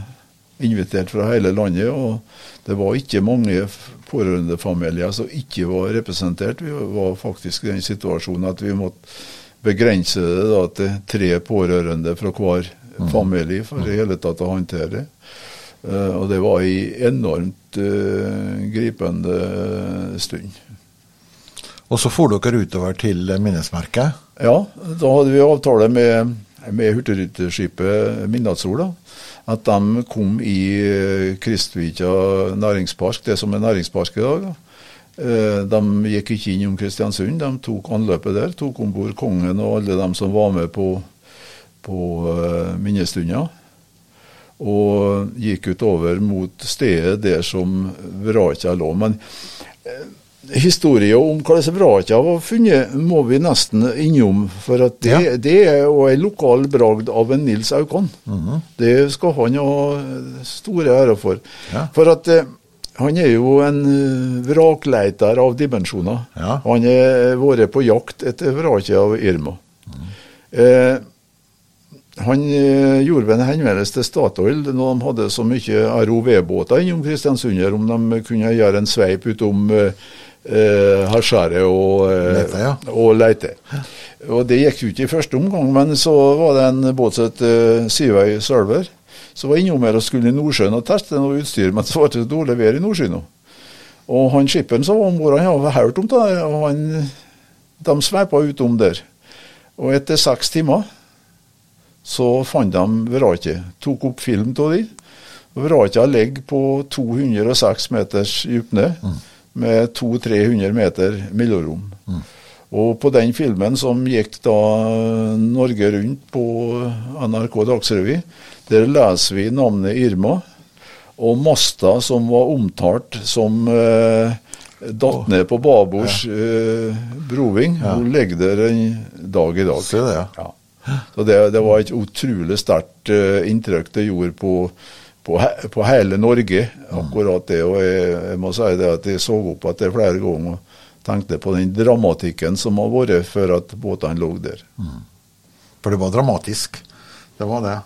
Speaker 3: invitert fra hele landet. og Det var ikke mange pårørendefamilier som ikke var representert. Vi var faktisk i den situasjonen at vi måtte begrense det da, til tre pårørende fra hver familie for i hele tatt å håndtere det. Eh, og det var ei enormt eh, gripende stund.
Speaker 2: Og så for dere utover til minnesmerket.
Speaker 3: Ja, da hadde vi avtale med, med Hurtigruteskipet Midnattssol. At de kom i eh, Kristvika næringspark, det som er næringspark i dag. da. De gikk ikke inn om Kristiansund, de tok anløpet der. Tok om bord kongen og alle dem som var med på, på minnestunder. Og gikk utover mot stedet der som vraket lå. Men eh, historien om hvordan vraket var funnet, må vi nesten innom. For det,
Speaker 2: Ja.
Speaker 3: det er jo en lokal bragd av en Nils Aukan. Det skal han ha store ære for.
Speaker 2: Ja.
Speaker 3: For at eh, han er jo en eh, vrakleiter av dimensjoner.
Speaker 2: Ja.
Speaker 3: Han har vært på jakt etter vraket av Irma. Eh, han eh, gjorde vel en henvendelse til Statoil når de hadde så mye ROV-båter innom Kristiansund, om de kunne gjøre en sveip utom eh, eh, og, eh,
Speaker 2: Leite, ja.
Speaker 3: og Leite. Og Det gikk jo ikke i første omgang, men så var det en båt som het eh, Seaway Server, som var innom her og skulle i Nordsjøen og teste noe utstyr, men så var det så dårlig vær i Nordsjøen. nå. Og han skipperen som var om bord, han hadde hørt om det, og han, de sveipa utom der. Og etter seks timer så fant de vraket. Tok opp film av de. Vraket ligger på 206 meters dypne med 200-300 meter mellomrom. Og på den filmen som gikk da Norge Rundt på NRK Dagsrevy, der leser vi navnet Irma. Og masta som var omtalt som eh, datt ned på babords eh, broving, hun ligger der en dag i dag.
Speaker 2: Se det, ja.
Speaker 3: Ja. Så det, det var et utrolig sterkt eh, inntrykk det gjorde på, på, på hele Norge, akkurat det. Og jeg, jeg må si det at jeg så opp at det flere ganger og tenkte på den dramatikken som har vært før at båtene lå der.
Speaker 2: For det var dramatisk. Det var det.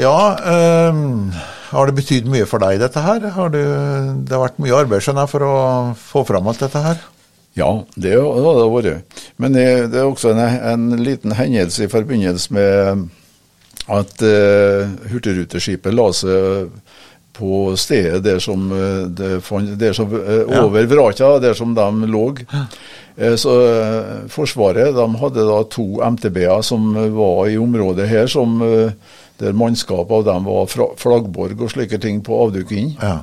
Speaker 2: Ja, øh, har det betydd mye for deg, dette her? Har du, det har vært mye arbeid skjønner jeg, for å få fram alt dette her?
Speaker 3: Ja, det har det vært. Men det det er også en, en liten hendelse i forbindelse med at uh, Hurtigruteskipet la seg på stedet der som, eh, der som eh,
Speaker 2: Ja.
Speaker 3: over vraket, der som de lå. Eh, Så eh, Forsvaret de hadde da to MTB-er som var i området her, som, eh, der mannskapet av dem var flaggborg og slike ting på avduking.
Speaker 2: Ja.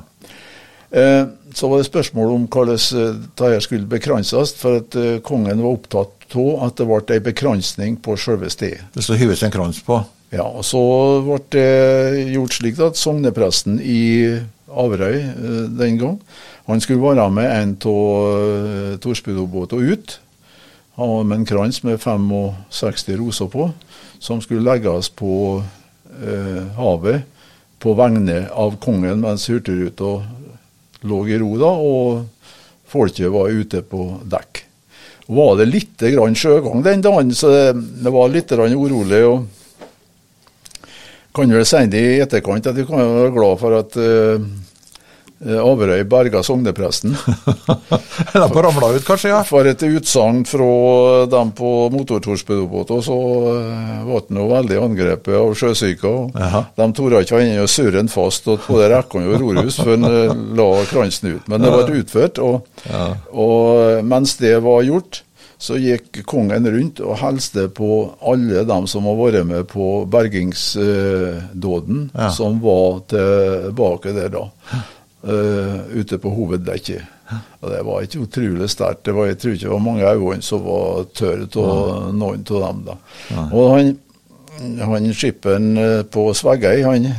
Speaker 3: Eh, Så var det spørsmål om hvordan eh, dette skulle bekranses, for at eh, kongen var opptatt av at det ble en bekransning på selve stedet.
Speaker 2: Det skulle hyves en krans på.
Speaker 3: Ja, og Så ble det gjort slik at sognepresten i Averøy den gang, han skulle være med en av uh, ut. Han var med en krans med 65 roser på, som skulle legges på eh, havet på vegne av kongen mens Hurtigruta lå i ro, da, og folket var ute på dekk. Var det litt grann sjøgang den dagen, så det var litt grann urolig. og kan vel si det i etterkant at vi kan være glad for at uh, Averøy berga sognepresten.
Speaker 2: De får ramla ut, kanskje? ja?
Speaker 3: For et utsagn fra dem på motortorspedobåter, så uh, ble han veldig angrepet av sjøsyka. De torde ikke ha inne og surre han fast og både han og rorhus før han uh, la kransen ut. Men det ble utført, og, og mens det var gjort, så gikk kongen rundt og hilste på alle dem som har vært med på bergingsdåden,
Speaker 2: Ja.
Speaker 3: som var tilbake der da. Eh, ute på hoveddekket. Og Det var ikke utrolig sterkt. Det var, Jeg tror ikke det var mange øyne som var tørre av noen av dem. da. Og han, han skipperen eh, på Sveggøy, han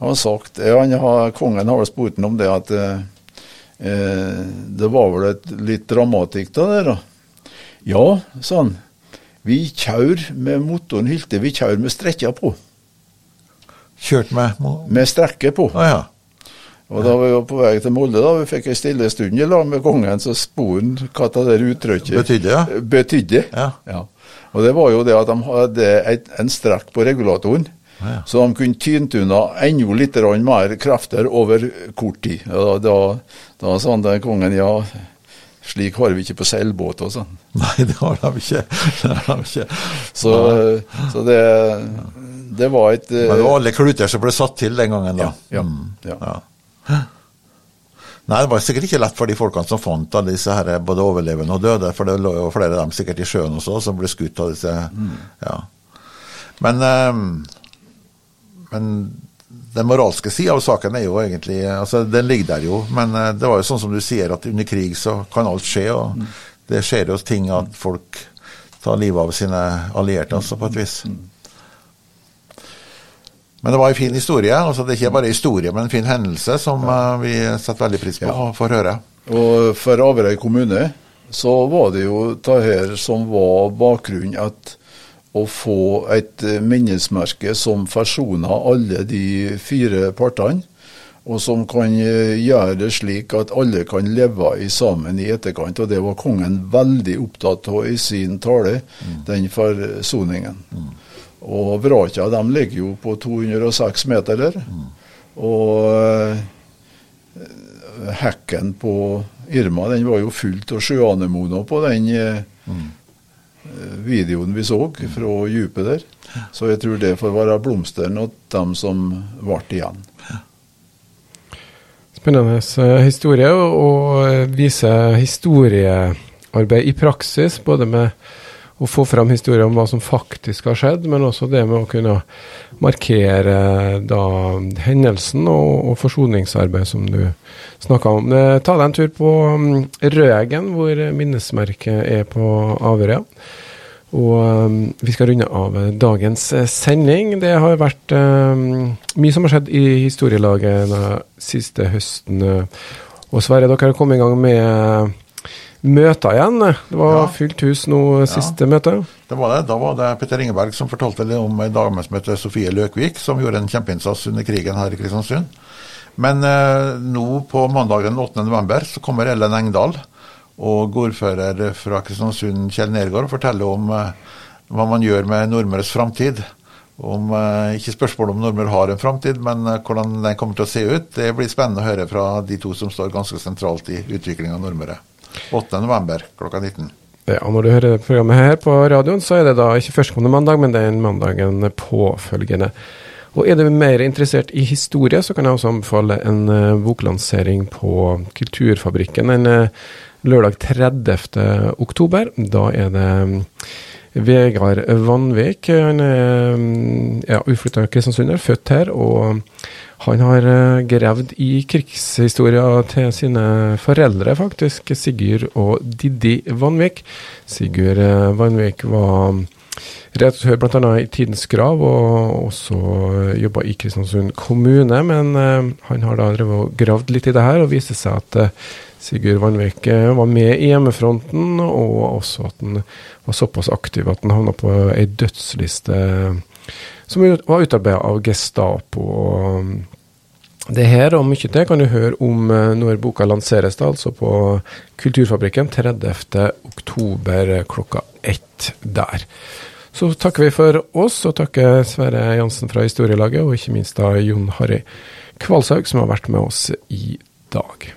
Speaker 3: har sagt han har, Kongen har spurt ham om det at eh, eh, det var vel et litt dramatikk da der, da. Ja, sa han. Vi kjør med motoren Hylte, vi kjør med strekka på.
Speaker 2: Kjørt med
Speaker 3: Med strekke på.
Speaker 2: ja.
Speaker 3: Og da vi var på vei til Molde, da, vi fikk ei stille stund i lag med kongen, så han hva det der uttrykket
Speaker 2: Betydde, ja.
Speaker 3: betydde.
Speaker 2: Ja.
Speaker 3: Og det var jo det at de hadde et, en strekk på regulatoren,
Speaker 2: Ja.
Speaker 3: så de kunne tynt unna enda litt mer krefter over kort tid. Da, da, da sa han kongen ja, slik har vi ikke på seilbåt og sånn.
Speaker 2: Nei, det har de ikke. Det har de ikke.
Speaker 3: Så, så det, det var et
Speaker 2: Men det var alle kluter som ble satt til den gangen, da.
Speaker 3: Ja, ja,
Speaker 2: Mm.
Speaker 3: ja.
Speaker 2: Nei, det var sikkert ikke lett for de folkene som fant alle disse her, både overlevende og døde, for det lå jo flere av dem sikkert i sjøen også, som ble skutt av disse Ja. Men, eh, men den moralske sida av saken er jo egentlig altså Den ligger der jo, men eh, det var jo sånn som du sier, at under krig så kan alt skje. og Det skjer jo ting at folk tar livet av sine allierte, altså, på et vis. Men det var en fin historie. altså Det er ikke bare historie, men en fin hendelse som ja. vi setter veldig pris på å få høre.
Speaker 3: Og for Averøy kommune så var det jo det her som var bakgrunnen at å få et eh, minnesmerke som forsoner alle de fire partene, og som kan eh, gjøre det slik at alle kan leve i sammen i etterkant. Og det var kongen veldig opptatt av i sin tale, den forsoningen. Og vraka de ligger jo på 206 meter der. Og eh, hekken på Irma den var jo fullt av sjøanemoner på den eh, videoen vi så fra dypet der. Så jeg tror det får være blomsteren og dem som ble igjen.
Speaker 1: Spennende historie, og, viser historiearbeid i praksis. Både med å få fram historier om hva som faktisk har skjedd, men også det med å kunne markere da hendelsen og, og forsoningsarbeid som du snakka om. Eh, Ta deg en tur på mm, Røgen, hvor minnesmerket er på Averøya. Og um, vi skal runde av eh, dagens eh, sending. Det har vært um, mye som har skjedd i historielaget den siste høsten. eh. Og Sverre, dere har kommet i gang med eh, møter igjen. Det var
Speaker 2: Ja.
Speaker 1: fylt hus nå siste møte.
Speaker 2: Det var det. Da var det Petter Ingeberg som fortalte litt om ei dame som heter Sofie Løkvik, som gjorde en kjempeinnsats under krigen her i Kristiansund. Men eh, nå på mandag den 8. november så kommer Ellen Engdahl og ordfører fra Kristiansund, Kjell Nergård, og forteller om eh, hva man gjør med Nordmøres framtid. Om, eh, ikke spørsmål om Nordmøre har en framtid, men eh, hvordan den kommer til å se ut. Det blir spennende å høre fra de to som står ganske sentralt i utviklinga av Nordmøre. 8. november klokka 19.
Speaker 1: Ja, når du hører programmet her på radioen, så er det da ikke førstkommende mandag, men den mandagen påfølgende. Og er du mer interessert i historie, så kan jeg også anbefale en eh, boklansering på Kulturfabrikken en eh, lørdag 30. oktober. Da er det mm, Vegard Vanvik. Han er mm, ja, uflytta kristiansunder, født her. og han har eh, gravd i krigshistoria til sine foreldre, faktisk, Sigurd og Didi Vanvik. Sigurd eh, Vanvik var redaktør bl.a. i Tidens Grav, og også jobba i Kristiansund kommune. Men han har da drevet og gravd litt i det her, og viste seg at Sigurd Vanvik var med i hjemmefronten, og også at han var såpass aktiv at han havna på ei dødsliste som var utarbeida av Gestapo. det her og mye til kan du høre om når boka lanseres, da, altså på Kulturfabrikken 30. oktober klokka ett der. Så takker vi for oss, og takker Sverre Jansen fra Historielaget, og ikke minst da Jon Harry Kvalshaug, som har vært med oss i dag.